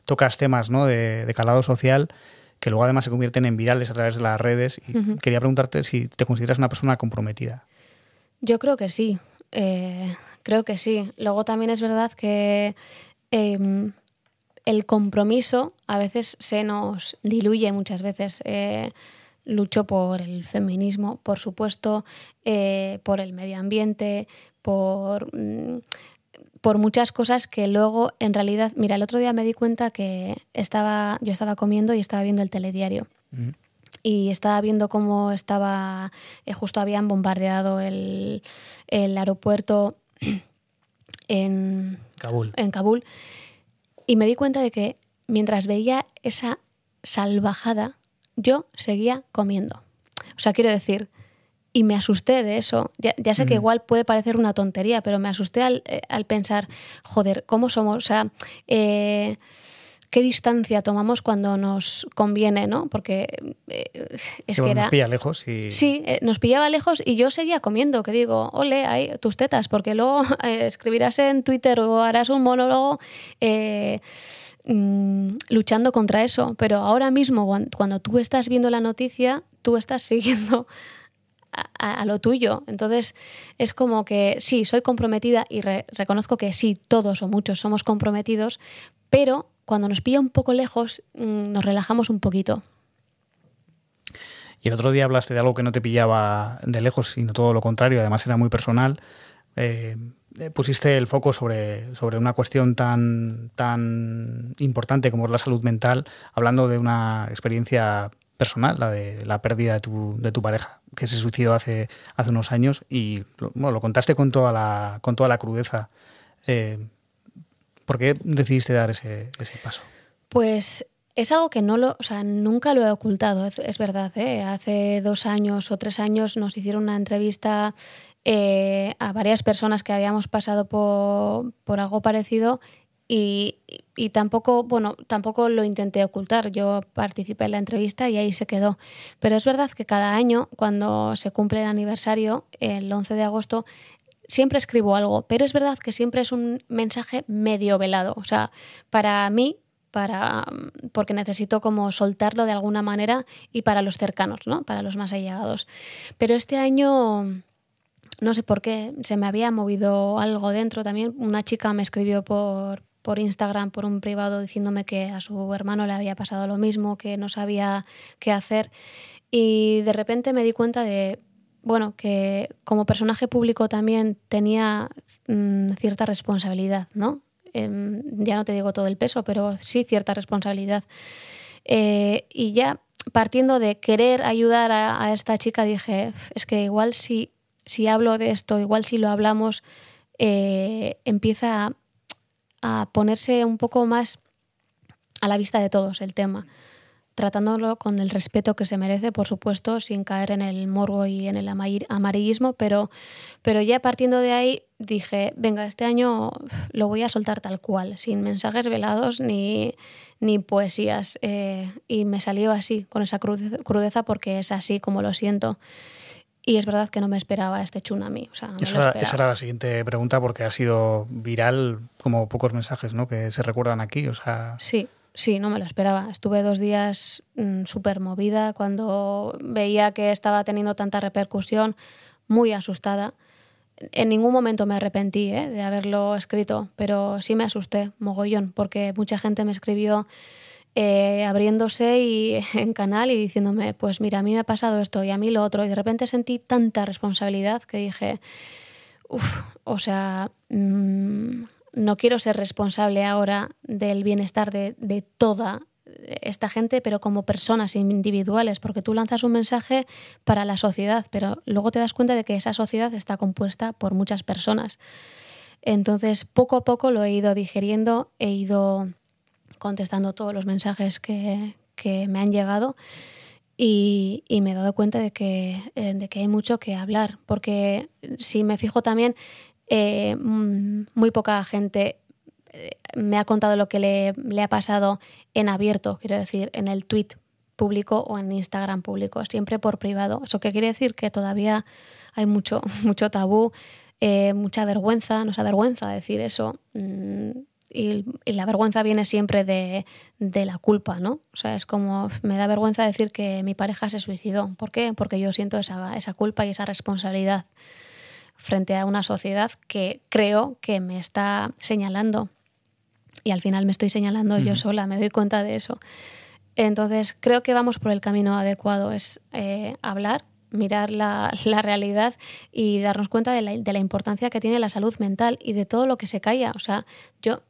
tocas temas ¿no? de, de calado social que luego además se convierten en virales a través de las redes. Y quería preguntarte si te consideras una persona comprometida. Yo creo que sí, eh, creo que sí. Luego también es verdad que em, el compromiso a veces se nos diluye muchas veces. Eh, lucho por el feminismo, por supuesto, eh, por el medio ambiente, por, mm, por muchas cosas que luego en realidad, mira, el otro día me di cuenta que estaba, yo estaba comiendo y estaba viendo el telediario. Y estaba viendo cómo estaba, eh, justo habían bombardeado el, el aeropuerto en, Kabul. en Kabul. Y me di cuenta de que mientras veía esa salvajada, yo seguía comiendo. O sea, quiero decir, y me asusté de eso. Ya, ya sé que Mm. igual puede parecer una tontería, pero me asusté al, eh, al pensar, joder, ¿cómo somos? O sea, eh, ¿qué distancia tomamos cuando nos conviene, no? Porque eh, es Que, que era... nos pilla lejos y... Sí, eh, nos pillaba lejos y yo seguía comiendo, que digo, ole, ahí tus tetas, porque luego eh, escribirás en Twitter o harás un monólogo mm, luchando contra eso. Pero ahora mismo, cuan- cuando tú estás viendo la noticia, tú estás siguiendo a, lo tuyo. Entonces, es como que sí, soy comprometida y re- reconozco que sí, todos o muchos somos comprometidos, pero cuando nos pilla un poco lejos, mm, nos relajamos un poquito. Y el otro día hablaste de algo que no te pillaba de lejos, sino todo lo contrario, además era muy personal. Eh, pusiste el foco sobre, sobre una cuestión tan, tan importante como es la salud mental, hablando de una experiencia personal, la de la pérdida de tu, de tu pareja, que se suicidó hace, hace unos años, y bueno, lo contaste con toda la, con toda la crudeza. Eh, ¿Por qué decidiste dar ese, ese paso? Pues es algo que no lo, o sea, nunca lo he ocultado, es, es verdad. ¿eh? Hace dos años o tres años nos hicieron una entrevista eh, a varias personas que habíamos pasado por, por algo parecido y, y, tampoco, bueno, tampoco lo intenté ocultar. Yo participé en la entrevista y ahí se quedó. Pero es verdad que cada año, cuando se cumple el aniversario, el 11 de agosto, siempre escribo algo, pero es verdad que siempre es un mensaje medio velado. O sea, para mí para, porque necesito como soltarlo de alguna manera y para los cercanos, ¿no? para los más allegados. Pero este año, no sé por qué, se me había movido algo dentro también. Una chica me escribió por, por Instagram, por un privado, diciéndome que a su hermano le había pasado lo mismo, que no sabía qué hacer. Y de repente me di cuenta de, bueno, que como personaje público también tenía mmm, cierta responsabilidad, ¿no? eh, ya no te digo todo el peso, pero sí cierta responsabilidad. Eh, y ya partiendo de querer ayudar a, a, esta chica, dije, es que igual si, si hablo de esto, igual si lo hablamos, eh, empieza a, ponerse un poco más a la vista de todos el tema tratándolo con el respeto que se merece, por supuesto, sin caer en el morbo y en el amarillismo, pero, pero ya partiendo de ahí dije, venga, este año lo voy a soltar tal cual, sin mensajes velados ni, ni poesías. Eh, y me salió así, con esa crudeza, porque es así como lo siento. Y es verdad que no me esperaba este tsunami. O sea, no esa, esa, era la siguiente pregunta porque ha sido viral como pocos mensajes ¿no? que se recuerdan aquí. O sea... Sí, Sí, no me lo esperaba. Estuve dos días mmm, súper movida cuando veía que estaba teniendo tanta repercusión, muy asustada. En ningún momento me arrepentí ¿eh? de haberlo escrito, pero sí me asusté, mogollón, porque mucha gente me escribió eh, abriéndose y, en canal y diciéndome, pues mira, a mí me ha pasado esto y a mí lo otro. Y de repente sentí tanta responsabilidad que dije, uff, o sea, mmm, no quiero ser responsable ahora del bienestar de, de, toda esta gente, pero como personas individuales, porque tú lanzas un mensaje para la sociedad, pero luego te das cuenta de que esa sociedad está compuesta por muchas personas. Entonces, poco a poco lo he ido digeriendo, he ido contestando todos los mensajes que, que me han llegado y, me he dado cuenta de que, eh, de que hay mucho que hablar, porque si me fijo también, eh, mm, muy poca gente eh, me ha contado lo que le, le, ha pasado en abierto, quiero decir, en el tweet público o en Instagram público, siempre por privado. ¿Eso qué quiere decir? Que todavía hay mucho, mucho tabú, eh, mucha vergüenza, nos avergüenza decir eso. Mm, y, y, la vergüenza viene siempre de, de, la culpa, ¿no? O sea, es como, me da vergüenza decir que mi pareja se suicidó. ¿Por qué? Porque yo siento esa, esa culpa y esa responsabilidad frente a una sociedad que creo que me está señalando. Y al final me estoy señalando uh -huh. yo sola, me doy cuenta de eso. Entonces, creo que vamos por el camino adecuado, es eh, hablar, mirar la, la, realidad y darnos cuenta de la, de la, importancia que tiene la salud mental y de todo lo que se calla. O sea, yo,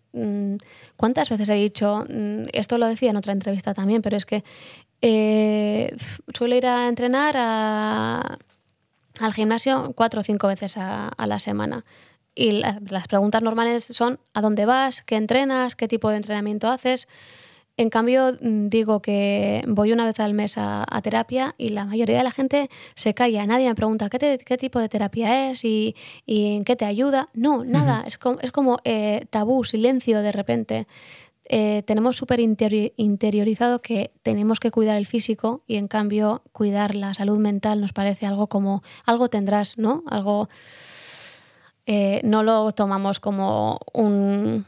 ¿cuántas veces he dicho, mmm, esto lo decía en otra entrevista también, pero es que eh, suelo ir a entrenar a al gimnasio cuatro o cinco veces a, la semana. Y la, las preguntas normales son ¿a dónde vas? ¿Qué entrenas? ¿Qué tipo de entrenamiento haces? En cambio, digo que voy una vez al mes a, a, terapia y la mayoría de la gente se calla. Nadie me pregunta qué, te, qué tipo de terapia es y, y, en qué te ayuda. No, nada. Uh -huh. Es como, es como eh, tabú, silencio de repente. Eh, tenemos súper interi interiorizado que tenemos que cuidar el físico y en cambio cuidar la salud mental nos parece algo como algo tendrás, ¿no? Algo eh, no lo tomamos como un,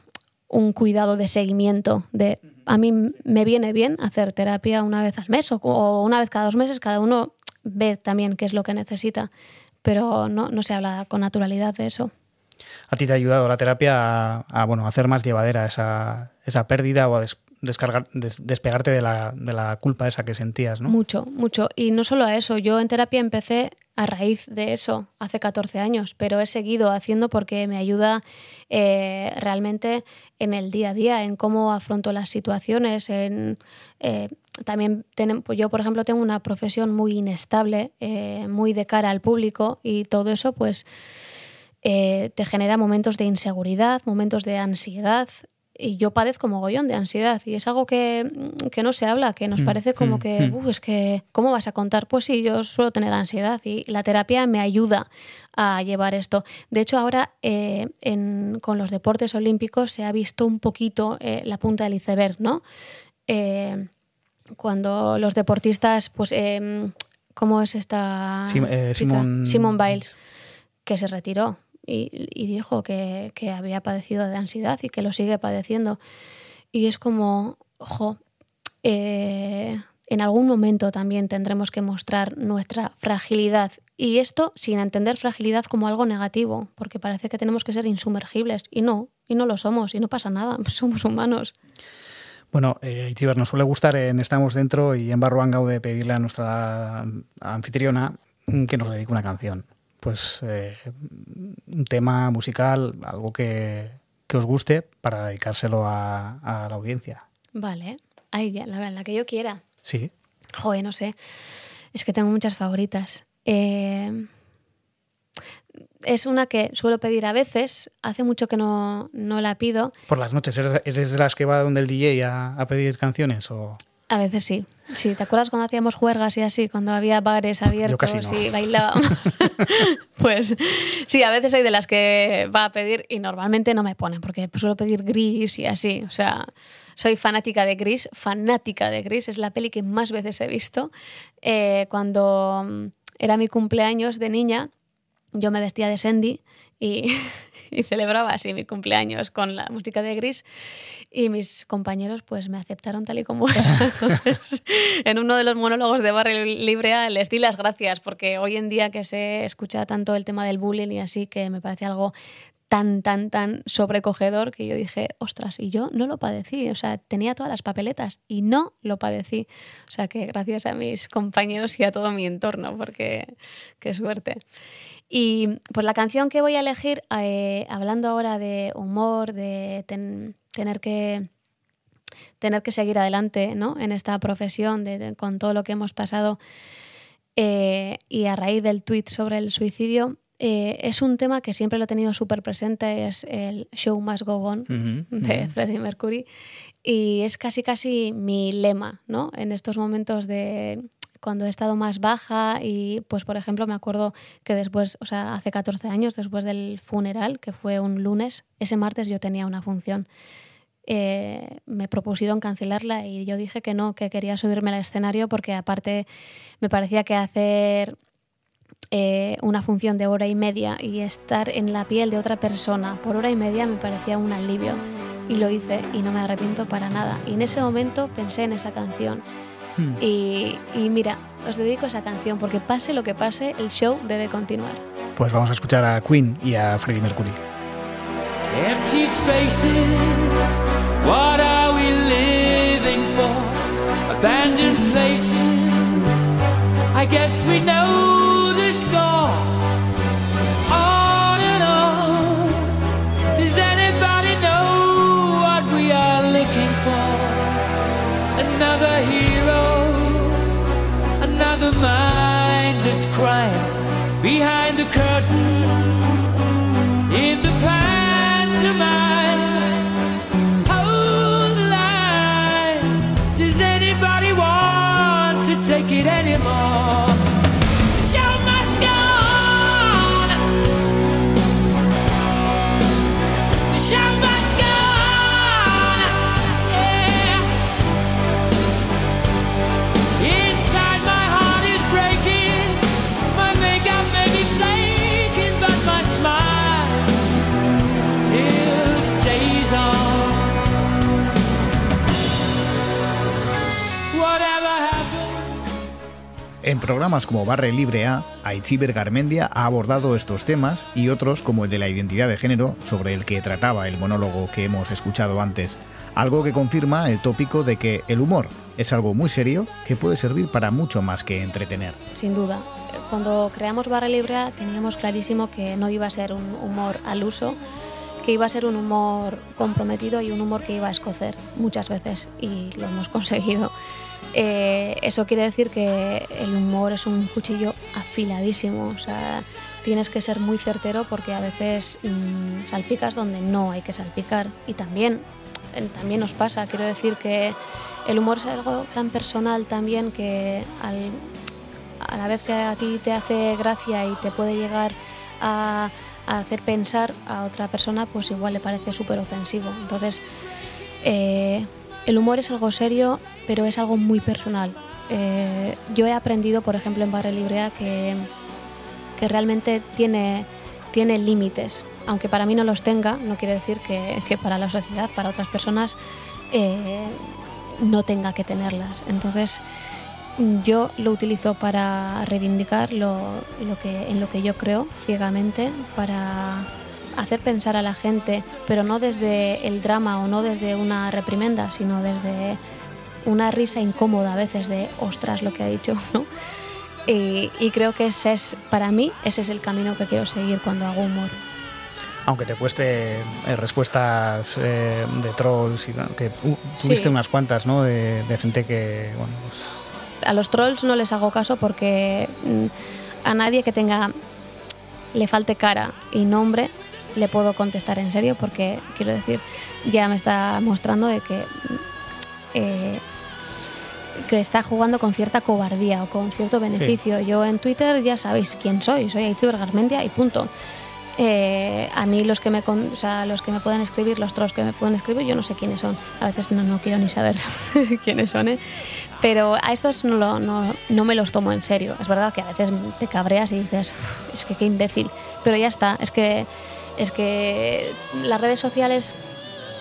un, cuidado de seguimiento de a mí me viene bien hacer terapia una vez al mes o, o una vez cada dos meses, cada uno ve también qué es lo que necesita, pero no, no se habla con naturalidad de eso a ti te ha ayudado la terapia a, a bueno, hacer más llevadera esa, esa pérdida o a des, descargar, des, despegarte de la, de la, culpa esa que sentías, ¿no? Mucho, mucho. Y no solo a eso, yo en terapia empecé a raíz de eso hace 14 años, pero he seguido haciendo porque me ayuda eh, realmente en el día a día, en cómo afronto las situaciones. Eh, también tenemos, pues yo, por ejemplo, tengo una profesión muy inestable, eh, muy de cara al público y todo eso, pues te genera momentos de inseguridad, momentos de ansiedad y yo padezco mogollón de ansiedad y es algo que, que no se habla, que nos Mm, parece como mm, que, mm. "Uh, es que, ¿cómo vas a contar? Pues sí, yo suelo tener ansiedad y la terapia me ayuda a llevar esto. De hecho, ahora eh, en- con los deportes olímpicos se ha visto un poquito eh, la punta del iceberg, ¿no? Eh, cuando los deportistas, pues, ¿cómo es esta? Sim-? Simone- Simone Biles, que se retiró y, y dijo que, que había padecido de ansiedad y que lo sigue padeciendo. Y es como, ojo, eh, en algún momento también tendremos que mostrar nuestra fragilidad. Y esto sin entender fragilidad como algo negativo, porque parece que tenemos que ser insumergibles. Y no, y no lo somos, y no pasa nada, somos humanos. Bueno, eh, nos suele gustar en Estamos Dentro y en Barruan Gaude pedirle a nuestra anfitriona que nos dedique una canción. Pues eh, un tema musical, algo que, que os guste para dedicárselo a, a la audiencia. Vale, ya, la, la que yo quiera. Sí. Joder, no sé. Es que tengo muchas favoritas. Eh, es una que suelo pedir a veces. Hace mucho que no, no la pido. Por las noches, ¿eres, eres de las que va donde el DJ a, a pedir canciones? O... A veces sí. Sí, ¿te acuerdas cuando hacíamos juergas y así? Cuando había bares abiertos no. y bailábamos. pues sí, a veces hay de las que va a pedir y normalmente no me ponen, porque suelo pedir gris y así. O sea, soy fanática de gris, fanática de gris. Es la peli que más veces he visto. Eh, cuando mm, era mi cumpleaños de niña, yo me vestía de Sandy y, y celebraba así mi cumpleaños con la música de Gris y mis compañeros pues me aceptaron tal y como era. Entonces, en uno de los monólogos de Barrio Libre les di las gracias porque hoy en día que se escucha tanto el tema del bullying y así que me parece algo tan, tan, tan sobrecogedor que yo dije, ostras, y yo no lo padecí, o sea, tenía todas las papeletas y no lo padecí. O sea, que gracias a mis compañeros y a todo mi entorno, porque qué suerte. Y pues la canción que voy a elegir, eh, hablando ahora de humor, de ten- tener que tener que seguir adelante ¿no? en esta profesión, de- de- con todo lo que hemos pasado, eh, y a raíz del tweet sobre el suicidio, eh, es un tema que siempre lo he tenido súper presente, es el Show Must Go On de. Freddie Mercury. Y es casi casi mi lema, ¿no? En estos momentos de cuando he estado más baja y pues por ejemplo me acuerdo que después, o sea, hace 14 años, después del funeral, que fue un lunes, ese martes yo tenía una función. Eh, me propusieron cancelarla y yo dije que no, que quería subirme al escenario porque aparte me parecía que hacer eh, una función de hora y media y estar en la piel de otra persona por hora y media me parecía un alivio. Y lo hice y no me arrepiento para nada. Y en ese momento pensé en esa canción. Hmm. Y, y mira, os dedico esa canción porque pase lo que pase, el show debe continuar. Pues vamos a escuchar a Queen y a Freddie Mercury. Empty spaces, what are we living for? Abandoned places, I guess we know the score. On and on, does anybody Another hero, another mindless crime behind the curtain. In En programas como Barre Libre A, Aitziber Garmendia ha abordado estos temas y otros como el de la identidad de género, sobre el que trataba el monólogo que hemos escuchado antes. Algo que confirma el tópico de que el humor es algo muy serio que puede servir para mucho más que entretener. Sin duda. Cuando creamos Barra Libre teníamos clarísimo que no iba a ser un humor al uso, que iba a ser un humor comprometido y un humor que iba a escocer muchas veces y lo hemos conseguido. Eh, eso quiere decir que el humor es un cuchillo afiladísimo, o sea, tienes que ser muy certero porque a veces mm, salpicas donde no hay que salpicar y también eh, también nos pasa. Quiero decir que el humor es algo tan personal también que a la vez que a ti te hace gracia y te puede llegar a, a hacer pensar a otra persona, pues igual le parece súper ofensivo. Entonces, eh, el humor es algo serio, pero es algo muy personal. Eh, yo he aprendido, por ejemplo, en Barra Librea que, que realmente tiene, tiene límites. Aunque para mí no los tenga, no quiere decir que, para la sociedad, para otras personas, eh, no tenga que tenerlas. Entonces, yo lo utilizo para reivindicar lo que, en lo que yo creo ciegamente, para hacer pensar a la gente, pero no desde el drama o no desde una reprimenda, sino desde una risa incómoda a veces de ostras lo que ha dicho, ¿no? Y, y creo que ese es, para mí, ese es el camino que quiero seguir cuando hago humor. Aunque te cueste eh, respuestas eh, de trolls, y, que uh, tuviste Sí. unas cuantas, ¿no? De, de gente que, bueno, pues, a los trolls no les hago caso porque mm, a nadie que tenga le falte cara y nombre le puedo contestar en serio porque quiero decir ya me está mostrando de que eh, que está jugando con cierta cobardía o con cierto beneficio. Yo en Twitter ya sabéis quién soy, soy Aitziber Garmendia y punto. Eh, a mí los que me con- o sea, los que me pueden escribir, los trolls que me pueden escribir, yo no sé quiénes son. A veces no, no quiero ni saber quiénes son, ¿eh? pero a estos no, lo- no, no me los tomo en serio. Es verdad que a veces te cabreas y dices, "Uf, es que qué imbécil. Pero ya está, es que, es que las redes sociales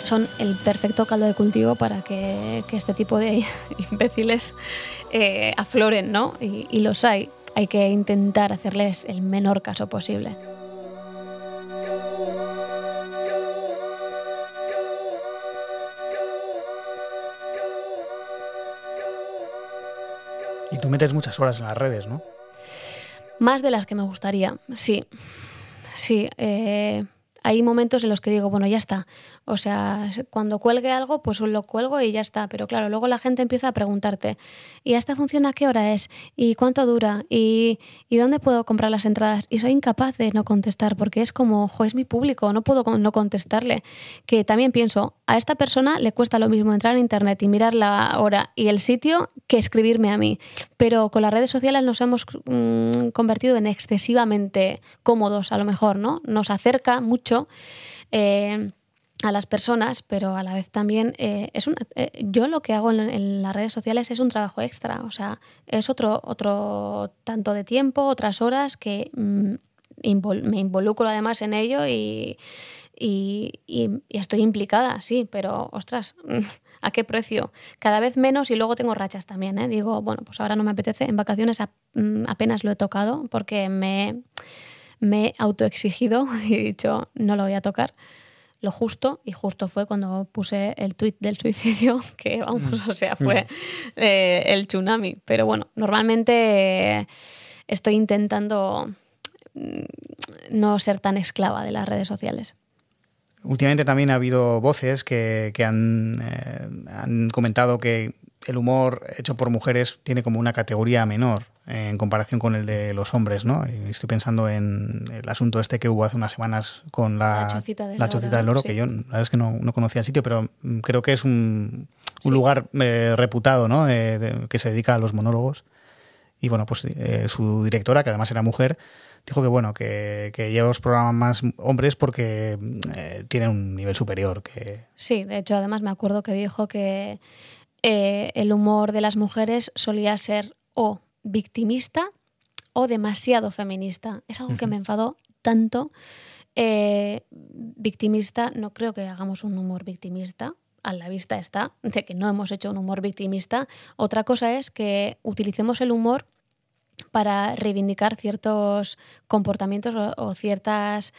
son el perfecto caldo de cultivo para que, que este tipo de imbéciles eh, afloren, ¿no? Y, y los hay. Hay que intentar hacerles el menor caso posible. y tú metes muchas horas en las redes, ¿no? Más de las que me gustaría, sí. Sí, eh, hay momentos en los que digo, bueno, ya está. O sea, cuando cuelgue algo, pues lo cuelgo y ya está. Pero claro, luego la gente empieza a preguntarte, ¿y esta función a qué hora es? ¿Y cuánto dura? ¿Y, dónde puedo comprar las entradas? Y soy incapaz de no contestar porque es como, jo, es mi público, no puedo no contestarle. Que también pienso, a esta persona le cuesta lo mismo entrar en internet y mirar la hora y el sitio que escribirme a mí. Pero con las redes sociales nos hemos mm, convertido en excesivamente cómodos, a lo mejor, ¿no? Nos acerca mucho. Eh, a las personas, pero a la vez también eh, es un, eh, yo lo que hago en, las redes sociales es un trabajo extra, o sea, es otro, otro tanto de tiempo, otras horas que mm, me involucro además en ello y, estoy implicada, sí, pero ostras, ¿a qué precio? Cada vez menos y luego tengo rachas también. Digo, bueno, pues ahora no me apetece, en vacaciones mm, apenas lo he tocado porque me, me he autoexigido y he dicho, no lo voy a tocar lo justo, y justo fue cuando puse el tuit del suicidio, que vamos, o sea, fue eh, el tsunami. Pero bueno, normalmente estoy intentando mm, no ser tan esclava de las redes sociales. Últimamente también ha habido voces que, que han, eh, han comentado que el humor hecho por mujeres tiene como una categoría menor en comparación con el de los hombres, ¿no? Estoy pensando en el asunto este que hubo hace unas semanas con la, La Chocita del la Loro, Chocita del Loro, sí. que yo la verdad es que no, no conocía el sitio, pero mm, creo que es un, un lugar eh, reputado, ¿no? Eh, de- que se dedica a los monólogos. Y bueno, pues eh, su directora, que además era mujer, dijo que bueno, que, que lleva los programas más hombres porque eh, tienen un nivel superior. Que Sí, de hecho, además me acuerdo que dijo que el humor de las mujeres solía ser o victimista o demasiado feminista. Es algo que me enfadó tanto. Eh, victimista, no creo que hagamos un humor victimista. A la vista está de que no hemos hecho un humor victimista. Otra cosa es que utilicemos el humor para reivindicar ciertos comportamientos o, o ciertas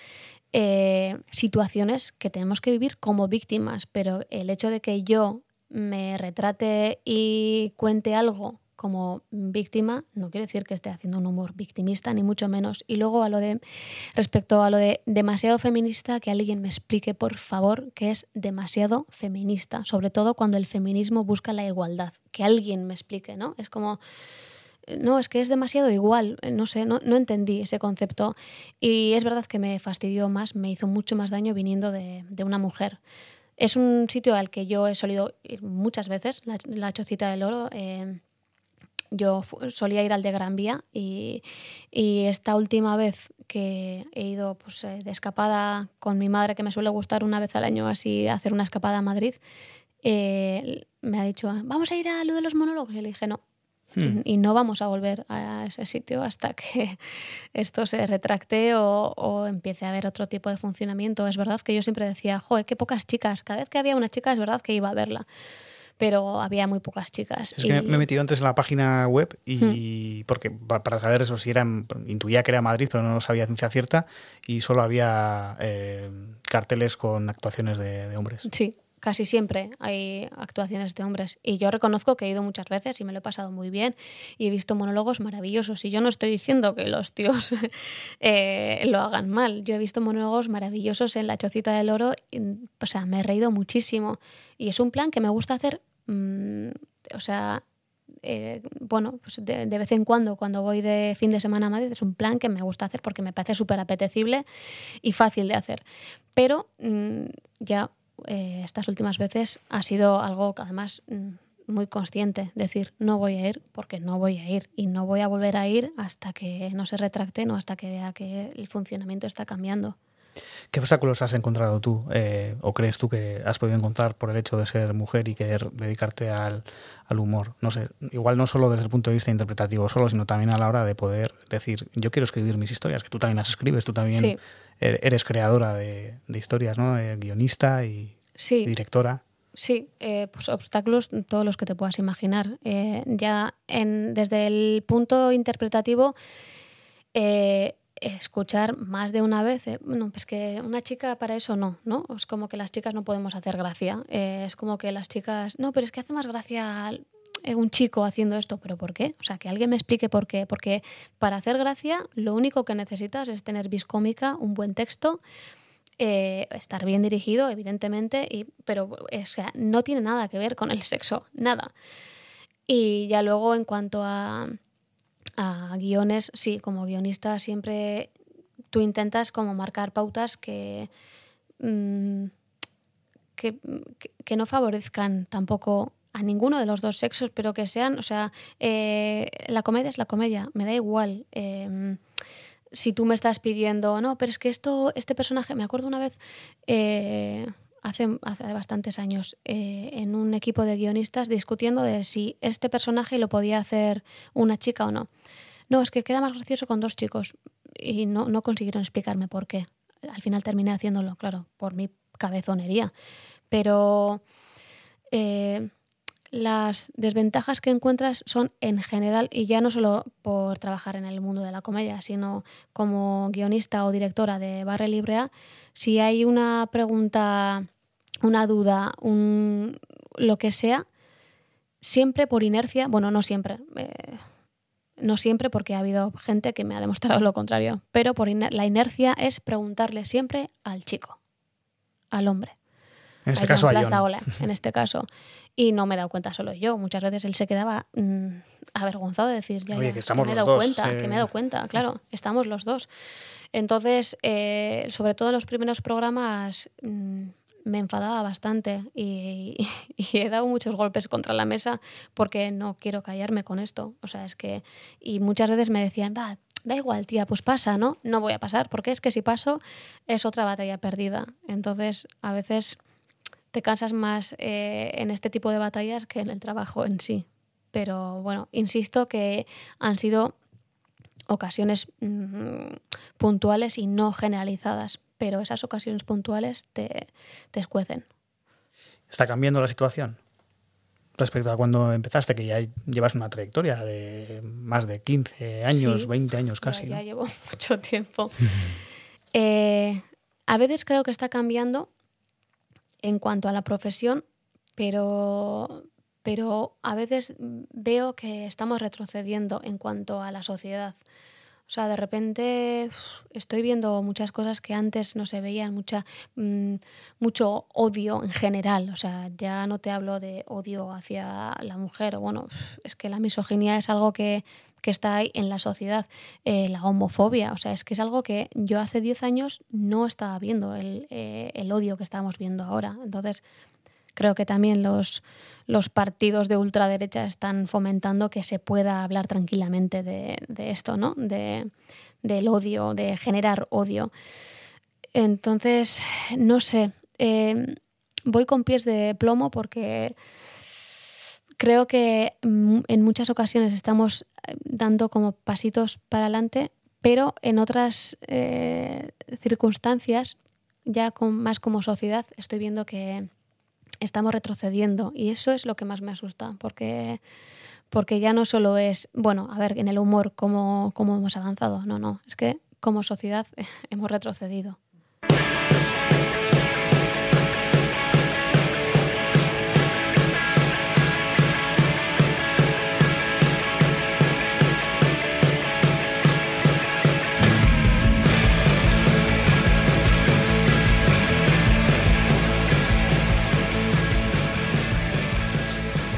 eh, situaciones que tenemos que vivir como víctimas, pero el hecho de que yo me retrate y cuente algo como víctima no quiere decir que esté haciendo un humor victimista ni mucho menos y luego a lo de respecto a lo de demasiado feminista que alguien me explique por favor que es demasiado feminista sobre todo cuando el feminismo busca la igualdad que alguien me explique no es como no, es que es demasiado igual, no sé, no, no entendí ese concepto. Y es verdad que me fastidió más, me hizo mucho más daño viniendo de, de una mujer. Es un sitio al que yo he solido ir muchas veces, la, la Chocita del Oro. eh, yo solía ir al de Gran Vía y, y esta última vez que he ido pues, eh, de escapada con mi madre, que me suele gustar una vez al año así hacer una escapada a Madrid, eh, me ha dicho, vamos a ir a lo de los monólogos. Y le dije, no. Hmm. Y no vamos a volver a ese sitio hasta que esto se retracte o, o empiece a haber otro tipo de funcionamiento. Es verdad que yo siempre decía, joder, qué pocas chicas. Cada vez que había una chica es verdad que iba a verla, pero había muy pocas chicas. Es Y- que me he metido antes en la página web y porque pa- para saber eso si era en- intuía que era Madrid, pero no lo sabía ciencia cierta y solo había eh, carteles con actuaciones de, de hombres. Sí, casi siempre hay actuaciones de hombres. Y yo reconozco que he ido muchas veces y me lo he pasado muy bien y he visto monólogos maravillosos. Y yo no estoy diciendo que los tíos eh, lo hagan mal. Yo he visto monólogos maravillosos en La Chocita del Oro. y, o sea, me he reído muchísimo. Y es un plan que me gusta hacer, mm, o sea... eh, bueno, pues de, vez en cuando, cuando voy de fin de semana a Madrid, es un plan que me gusta hacer porque me parece súper apetecible y fácil de hacer. Pero mm, ya eh, estas últimas veces ha sido algo que además mm, muy consciente, decir, no voy a ir porque no voy a ir y no voy a volver a ir hasta que no se retracte, no hasta que vea que el funcionamiento está cambiando. ¿Qué obstáculos has encontrado tú eh, o crees tú que has podido encontrar por el hecho de ser mujer y querer dedicarte al, al humor? No sé, igual no solo desde el punto de vista interpretativo solo, sino también a la hora de poder decir, yo quiero escribir mis historias, que tú también las escribes, tú también Sí. Er- eres creadora de, de historias, ¿no? Eh, guionista y, Sí. directora. Sí, eh, pues obstáculos todos los que te puedas imaginar. Eh, ya en, desde el punto interpretativo, eh, escuchar más de una vez, eh, no, pues que una chica para eso no, ¿no? Es como que las chicas no podemos hacer gracia. Es como que las chicas, no, pero es que hace más gracia un chico haciendo esto, pero ¿por qué? O sea, que alguien me explique por qué. Porque para hacer gracia, lo único que necesitas es tener vis cómica, un buen texto eh, estar bien dirigido, evidentemente, y, pero o sea, no tiene nada que ver con el sexo, nada. Y ya luego en cuanto a, guiones, sí, como guionista siempre tú intentas como marcar pautas que, mm, que- que no favorezcan tampoco a ninguno de los dos sexos, pero que sean, o sea, eh, la comedia es la comedia, me da igual. em, si tú me estás pidiendo, no, pero es que esto, este personaje, me acuerdo una vez, eh, hace, hace bastantes años, eh, en un equipo de guionistas discutiendo de si este personaje lo podía hacer una chica o no. No, es que queda más gracioso con dos chicos. Y no, no consiguieron explicarme por qué. Al final terminé haciéndolo, claro, por mi cabezonería. Pero eh, las desventajas que encuentras son en general, y ya no solo por trabajar en el mundo de la comedia, sino como guionista o directora de Barre Libre A, si hay una pregunta, una duda, un, lo que sea, siempre por inercia, bueno, no siempre, eh, no siempre porque ha habido gente que me ha demostrado lo contrario, pero por iner- la inercia es preguntarle siempre al chico, al hombre. En este a caso, a en este caso. Y no me he dado cuenta solo yo. Muchas veces él se quedaba mm, avergonzado de decir, ya, Oye, ya, que es estamos me he dado dos, cuenta, eh. que me he dado cuenta, claro, estamos los dos. Entonces, eh, sobre todo en los primeros programas mm, me enfadaba bastante y, y he dado muchos golpes contra la mesa porque no quiero callarme con esto. O sea, es que... Y muchas veces me decían, va, da igual, tía, pues pasa, ¿no? No voy a pasar, porque es que si paso es otra batalla perdida. Entonces, a veces te cansas más eh, en este tipo de batallas que en el trabajo en sí. Pero bueno, insisto que han sido ocasiones mm, puntuales y no generalizadas, pero esas ocasiones puntuales te, te escuecen. ¿Está cambiando la situación? Respecto a cuando empezaste, que ya llevas una trayectoria de más de 15 años, Sí, 20 años casi. Ya, ¿no? llevo mucho tiempo. Eh, a veces creo que está cambiando en cuanto a la profesión, pero, pero a veces veo que estamos retrocediendo en cuanto a la sociedad. O sea, de repente estoy viendo muchas cosas que antes no se veían, mucha, mm, mucho odio en general. O sea, ya no te hablo de odio hacia la mujer. Bueno, es que la misoginia es algo que, que está ahí en la sociedad. Eh, la homofobia, o sea, es que es algo que yo hace 10 años no estaba viendo, el, eh, el odio que estamos viendo ahora. Entonces, creo que también los, los partidos de ultraderecha están fomentando que se pueda hablar tranquilamente de, esto, ¿no? De, del odio, de generar odio. Entonces, no sé, eh, voy con pies de plomo porque creo que mm, en muchas ocasiones estamos eh, dando como pasitos para adelante, pero en otras eh, circunstancias, ya con, más como sociedad, estoy viendo que estamos retrocediendo y eso es lo que más me asusta, porque, porque ya no solo es, bueno, a ver, en el humor cómo, cómo hemos avanzado, no, no, es que como sociedad hemos retrocedido.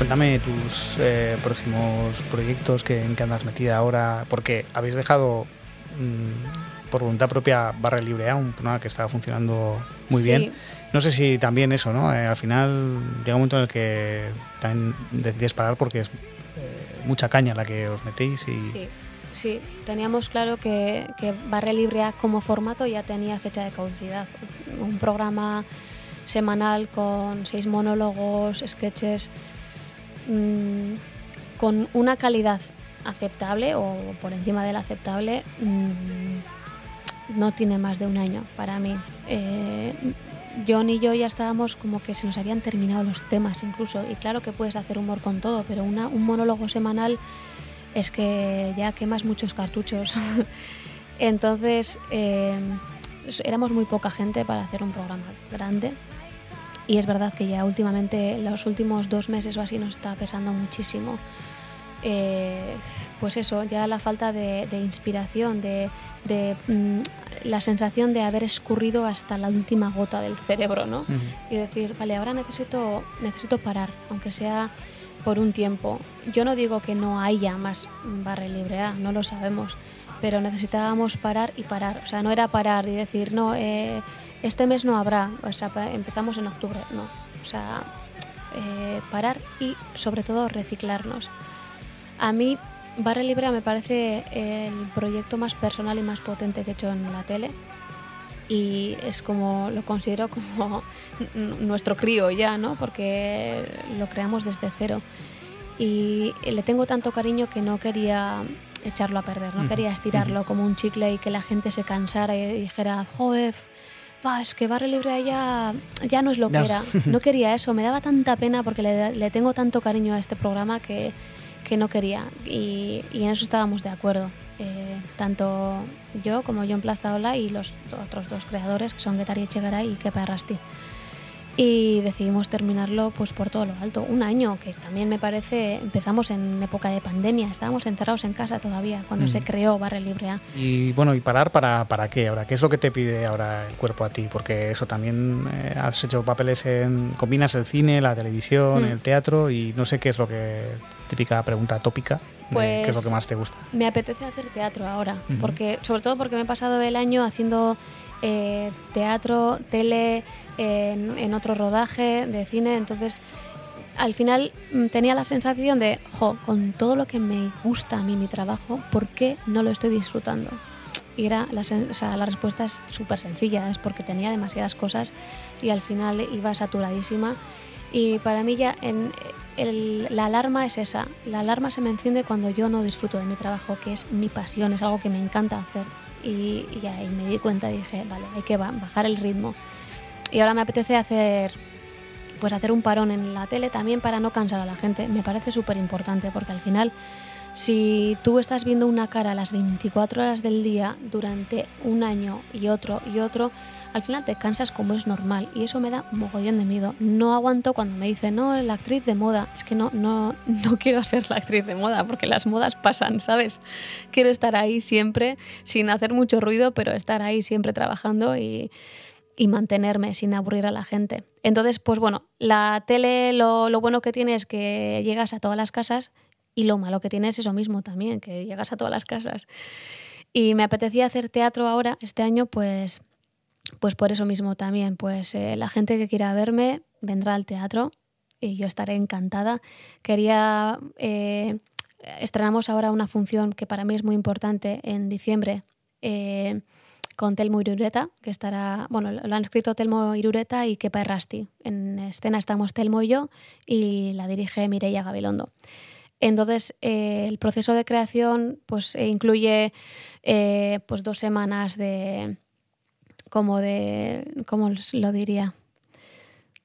Cuéntame tus eh, próximos proyectos, que, en qué andas metida ahora, porque habéis dejado mm, por voluntad propia Barra Libre A, un programa que estaba funcionando muy Sí. bien. No sé si también eso, ¿no? Eh, al final llega un momento en el que también decidís parar porque es eh, mucha caña la que os metéis y Sí, sí, teníamos claro que, que Barre Libre A como formato ya tenía fecha de caducidad. Un programa semanal con seis monólogos, sketches, mm, con una calidad aceptable o por encima de la aceptable, mm, no tiene más de un año para mí. Eh, John y yo ya estábamos como que se nos habían terminado los temas incluso. Y claro que puedes hacer humor con todo, pero una, un monólogo semanal es que ya quemas muchos cartuchos. Entonces, eh, éramos muy poca gente para hacer un programa grande. Y es verdad que ya últimamente, los últimos dos meses o así, nos está pesando muchísimo. Eh, pues eso, ya la falta de, de inspiración, de, de, mm, la sensación de haber escurrido hasta la última gota del cerebro, ¿no? Y decir, vale, ahora necesito, necesito parar, aunque sea por un tiempo. Yo no digo que no haya más barra libre A, no lo sabemos, pero necesitábamos parar y parar. O sea, no era parar y decir, no, eh, este mes no habrá, o sea, empezamos en octubre, no. O sea, eh, parar y sobre todo reciclarnos. A mí, Barra Libre me parece el proyecto más personal y más potente que he hecho en la tele. Y es como, lo considero como nuestro crío ya, ¿no? Porque lo creamos desde cero. Y le tengo tanto cariño que no quería echarlo a perder, no quería estirarlo como un chicle y que la gente se cansara y dijera, joder, es que Barra Libre ya, ya no es lo que era. No quería eso, me daba tanta pena porque le, le tengo tanto cariño a este programa que, que no quería. Y, y en eso estábamos de acuerdo. Eh, tanto yo como John Plazaola y los otros dos creadores, que son Getari Echegaray y Kepa Arrasti. Y decidimos terminarlo pues por todo lo alto. Un año, que también me parece, empezamos en época de pandemia, estábamos encerrados en casa todavía, cuando Mm. se creó Barra Libre A. Y bueno, ¿y parar para, para qué ahora? ¿Qué es lo que te pide ahora el cuerpo a ti? Porque eso también eh, has hecho papeles en. combinas el cine, la televisión, Mm. el teatro y no sé qué es lo que. típica pregunta tópica. ¿Qué es lo Pues- que más te gusta? Me apetece hacer teatro ahora, porque sobre todo porque me he pasado el año haciendo eh, teatro, tele, en, en otro rodaje de cine, entonces al final mm, tenía la sensación de, jo, con todo lo que me gusta a mí mi trabajo, ¿por qué no lo estoy disfrutando? Y era la, respuesta es súper sencilla, es porque tenía demasiadas cosas y al final iba saturadísima. Y para mí ya en, la alarma es esa, la alarma se me enciende cuando yo no disfruto de mi trabajo, que es mi pasión, es algo que me encanta hacer. Y, y ahí me di cuenta y dije, vale, hay que ba- bajar el ritmo. Y ahora me apetece hacer pues hacer un parón en la tele también para no cansar a la gente. Me parece súper importante porque al final Si tú estás viendo una cara las 24 horas del día durante un año y otro y otro, al final te cansas como es normal y eso me da mogollón de miedo. No aguanto cuando me dicen, no, la actriz de moda. Es que no, no, no quiero ser la actriz de moda porque las modas pasan, ¿sabes? Quiero estar ahí siempre sin hacer mucho ruido, pero estar ahí siempre trabajando y, y mantenerme sin aburrir a la gente. Entonces, pues bueno, la tele lo, lo bueno que tiene es que llegas a todas las casas y lo malo que tiene es eso mismo también, que llegas a todas las casas. Y me apetecía hacer teatro ahora, este año, pues, pues por eso mismo también. Pues eh, la gente que quiera verme vendrá al teatro y yo estaré encantada. Quería. eh, estrenamos ahora una función que para mí es muy importante en diciembre. eh, con Telmo Irureta, que estará, bueno, lo han escrito Telmo Irureta y Kepa Errasti. En escena estamos Telmo y yo y la dirige Mireia Gabilondo. Entonces, eh, el proceso de creación pues, eh, incluye eh, pues dos semanas de, como de, ¿cómo lo diría?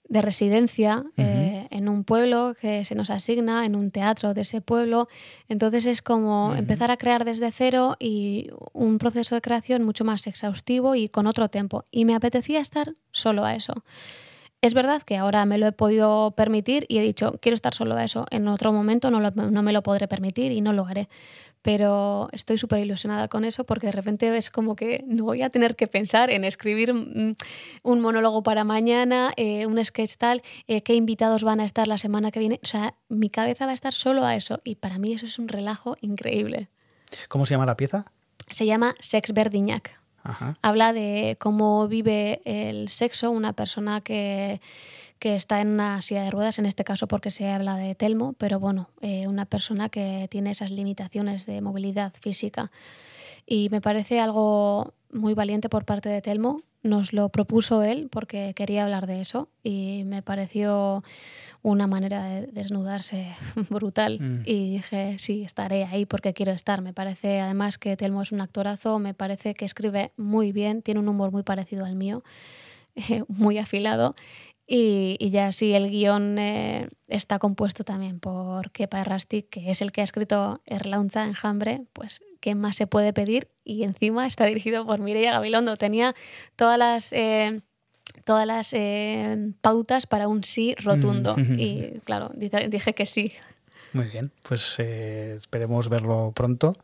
De residencia eh, en un pueblo que se nos asigna, en un teatro de ese pueblo. Entonces es como empezar a crear desde cero y un proceso de creación mucho más exhaustivo y con otro tiempo. Y me apetecía estar solo a eso. Es verdad que ahora me lo he podido permitir y he dicho, quiero estar solo a eso. En otro momento no, lo- no me lo podré permitir y no lo haré. Pero estoy súper ilusionada con eso porque de repente es como que no voy a tener que pensar en escribir mm, un monólogo para mañana, eh, un sketch tal, eh, qué invitados van a estar la semana que viene. O sea, mi cabeza va a estar solo a eso y para mí eso es un relajo increíble. ¿Cómo se llama la pieza? Se llama Sex Verdignac Habla de cómo vive el sexo una persona que, que está en una silla de ruedas, en este caso porque se habla de Telmo, pero bueno, eh, una persona que tiene esas limitaciones de movilidad física. Y me parece algo muy valiente por parte de Telmo. Nos lo propuso él porque quería hablar de eso y me pareció una manera de desnudarse brutal. Mm. Y dije, sí, estaré ahí porque quiero estar. Me parece además que Telmo es un actorazo, me parece que escribe muy bien, tiene un humor muy parecido al mío, muy afilado. Y, y ya sí, el guion eh, está compuesto también por Kepa Errasti, que es el que ha escrito Erlaunza Enjambre, pues ¿qué más se puede pedir? Y encima está dirigido por Mireia Gabilondo. Tenía todas las... eh, todas las eh, pautas para un sí rotundo. Mm. Y claro, dije, dije que sí. Muy bien, pues eh, esperemos verlo pronto.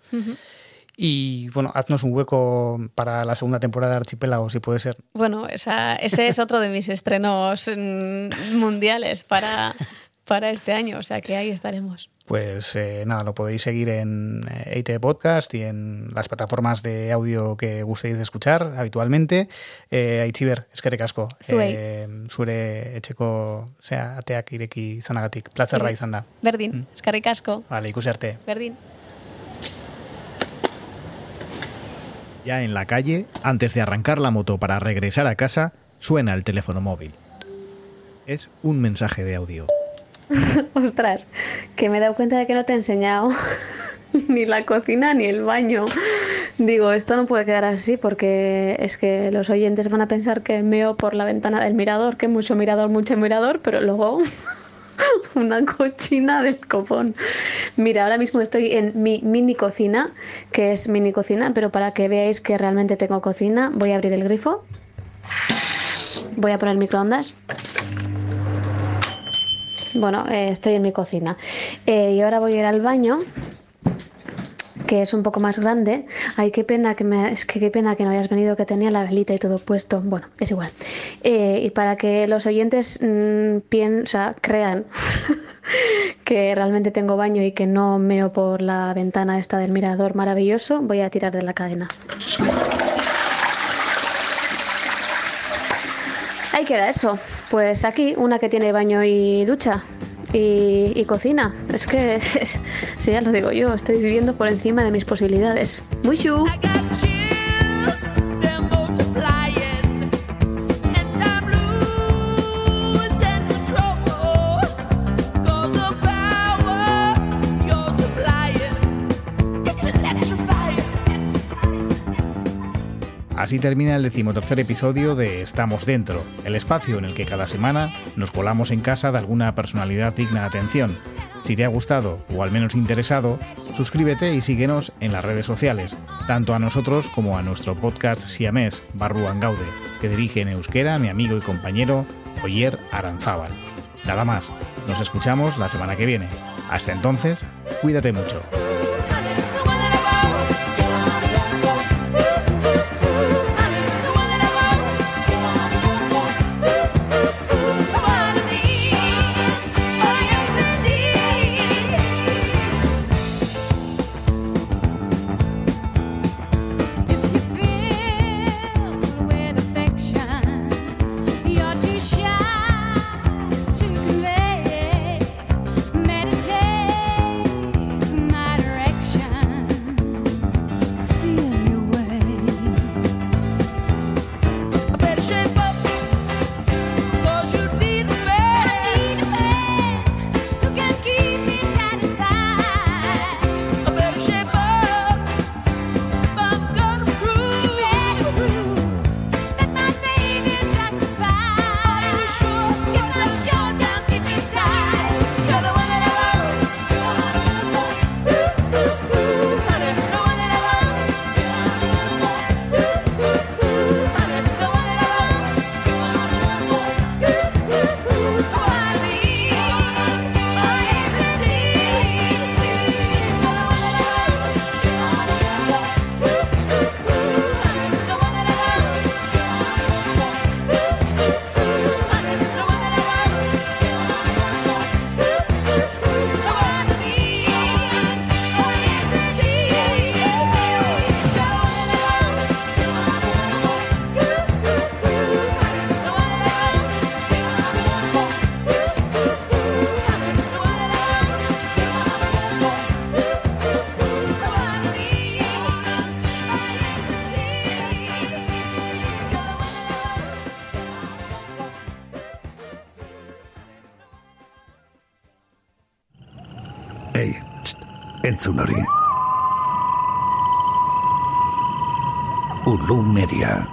Y bueno, haznos un hueco para la segunda temporada de Archipiélago, si puede ser. Bueno, ese es otro de mis estrenos mm, mundiales para, para este año, o sea que ahí estaremos. Pues eh, nada, lo podéis seguir en eh, EITE Podcast y en las plataformas de audio que gustéis de escuchar habitualmente. Eh, Aitziber, eskerrik asko. Zuei. Eh, zure etxeko, sea, ateak ireki izanagatik. Plazerra izan da. Berdin, asko. Vale, ikusi arte. Berdin. Ya en la calle, antes de arrancar la moto para regresar a casa, suena el teléfono móvil. Es un mensaje de audio. Ostras, que me he dado cuenta de que no te he enseñado ni la cocina ni el baño. Digo, esto no puede quedar así porque es que los oyentes van a pensar que meo por la ventana del mirador, que mucho mirador, mucho mirador, pero luego una cochina del copón. Mira, ahora mismo estoy en mi mini cocina, que es mini cocina, pero para que veáis que realmente tengo cocina, voy a abrir el grifo. Voy a poner el microondas. Bueno, eh, estoy en mi cocina. Eh, y ahora voy a ir al baño, que es un poco más grande. Ay, qué pena que me, es que qué pena que no hayas venido, que tenía la velita y todo puesto. Bueno, es igual. Eh, y para que los oyentes mm, sea, crean que realmente tengo baño y que no meo por la ventana esta del mirador maravilloso, voy a tirar de la cadena. Ahí queda eso. Pues aquí, una que tiene baño y ducha. Y, cocina. Es que, si ya lo digo yo, estoy viviendo por encima de mis posibilidades. Muy chu. Así termina el decimotercer episodio de Estamos Dentro, el espacio en el que cada semana nos colamos en casa de alguna personalidad digna de atención. Si te ha gustado o al menos interesado, suscríbete y síguenos en las redes sociales, tanto a nosotros como a nuestro podcast siamés Barruan Gaude, que dirige en euskera mi amigo y compañero Oyer Aranzábal. Nada más, nos escuchamos la semana que viene. Hasta entonces, cuídate mucho. Entzun hori. Ulu Media.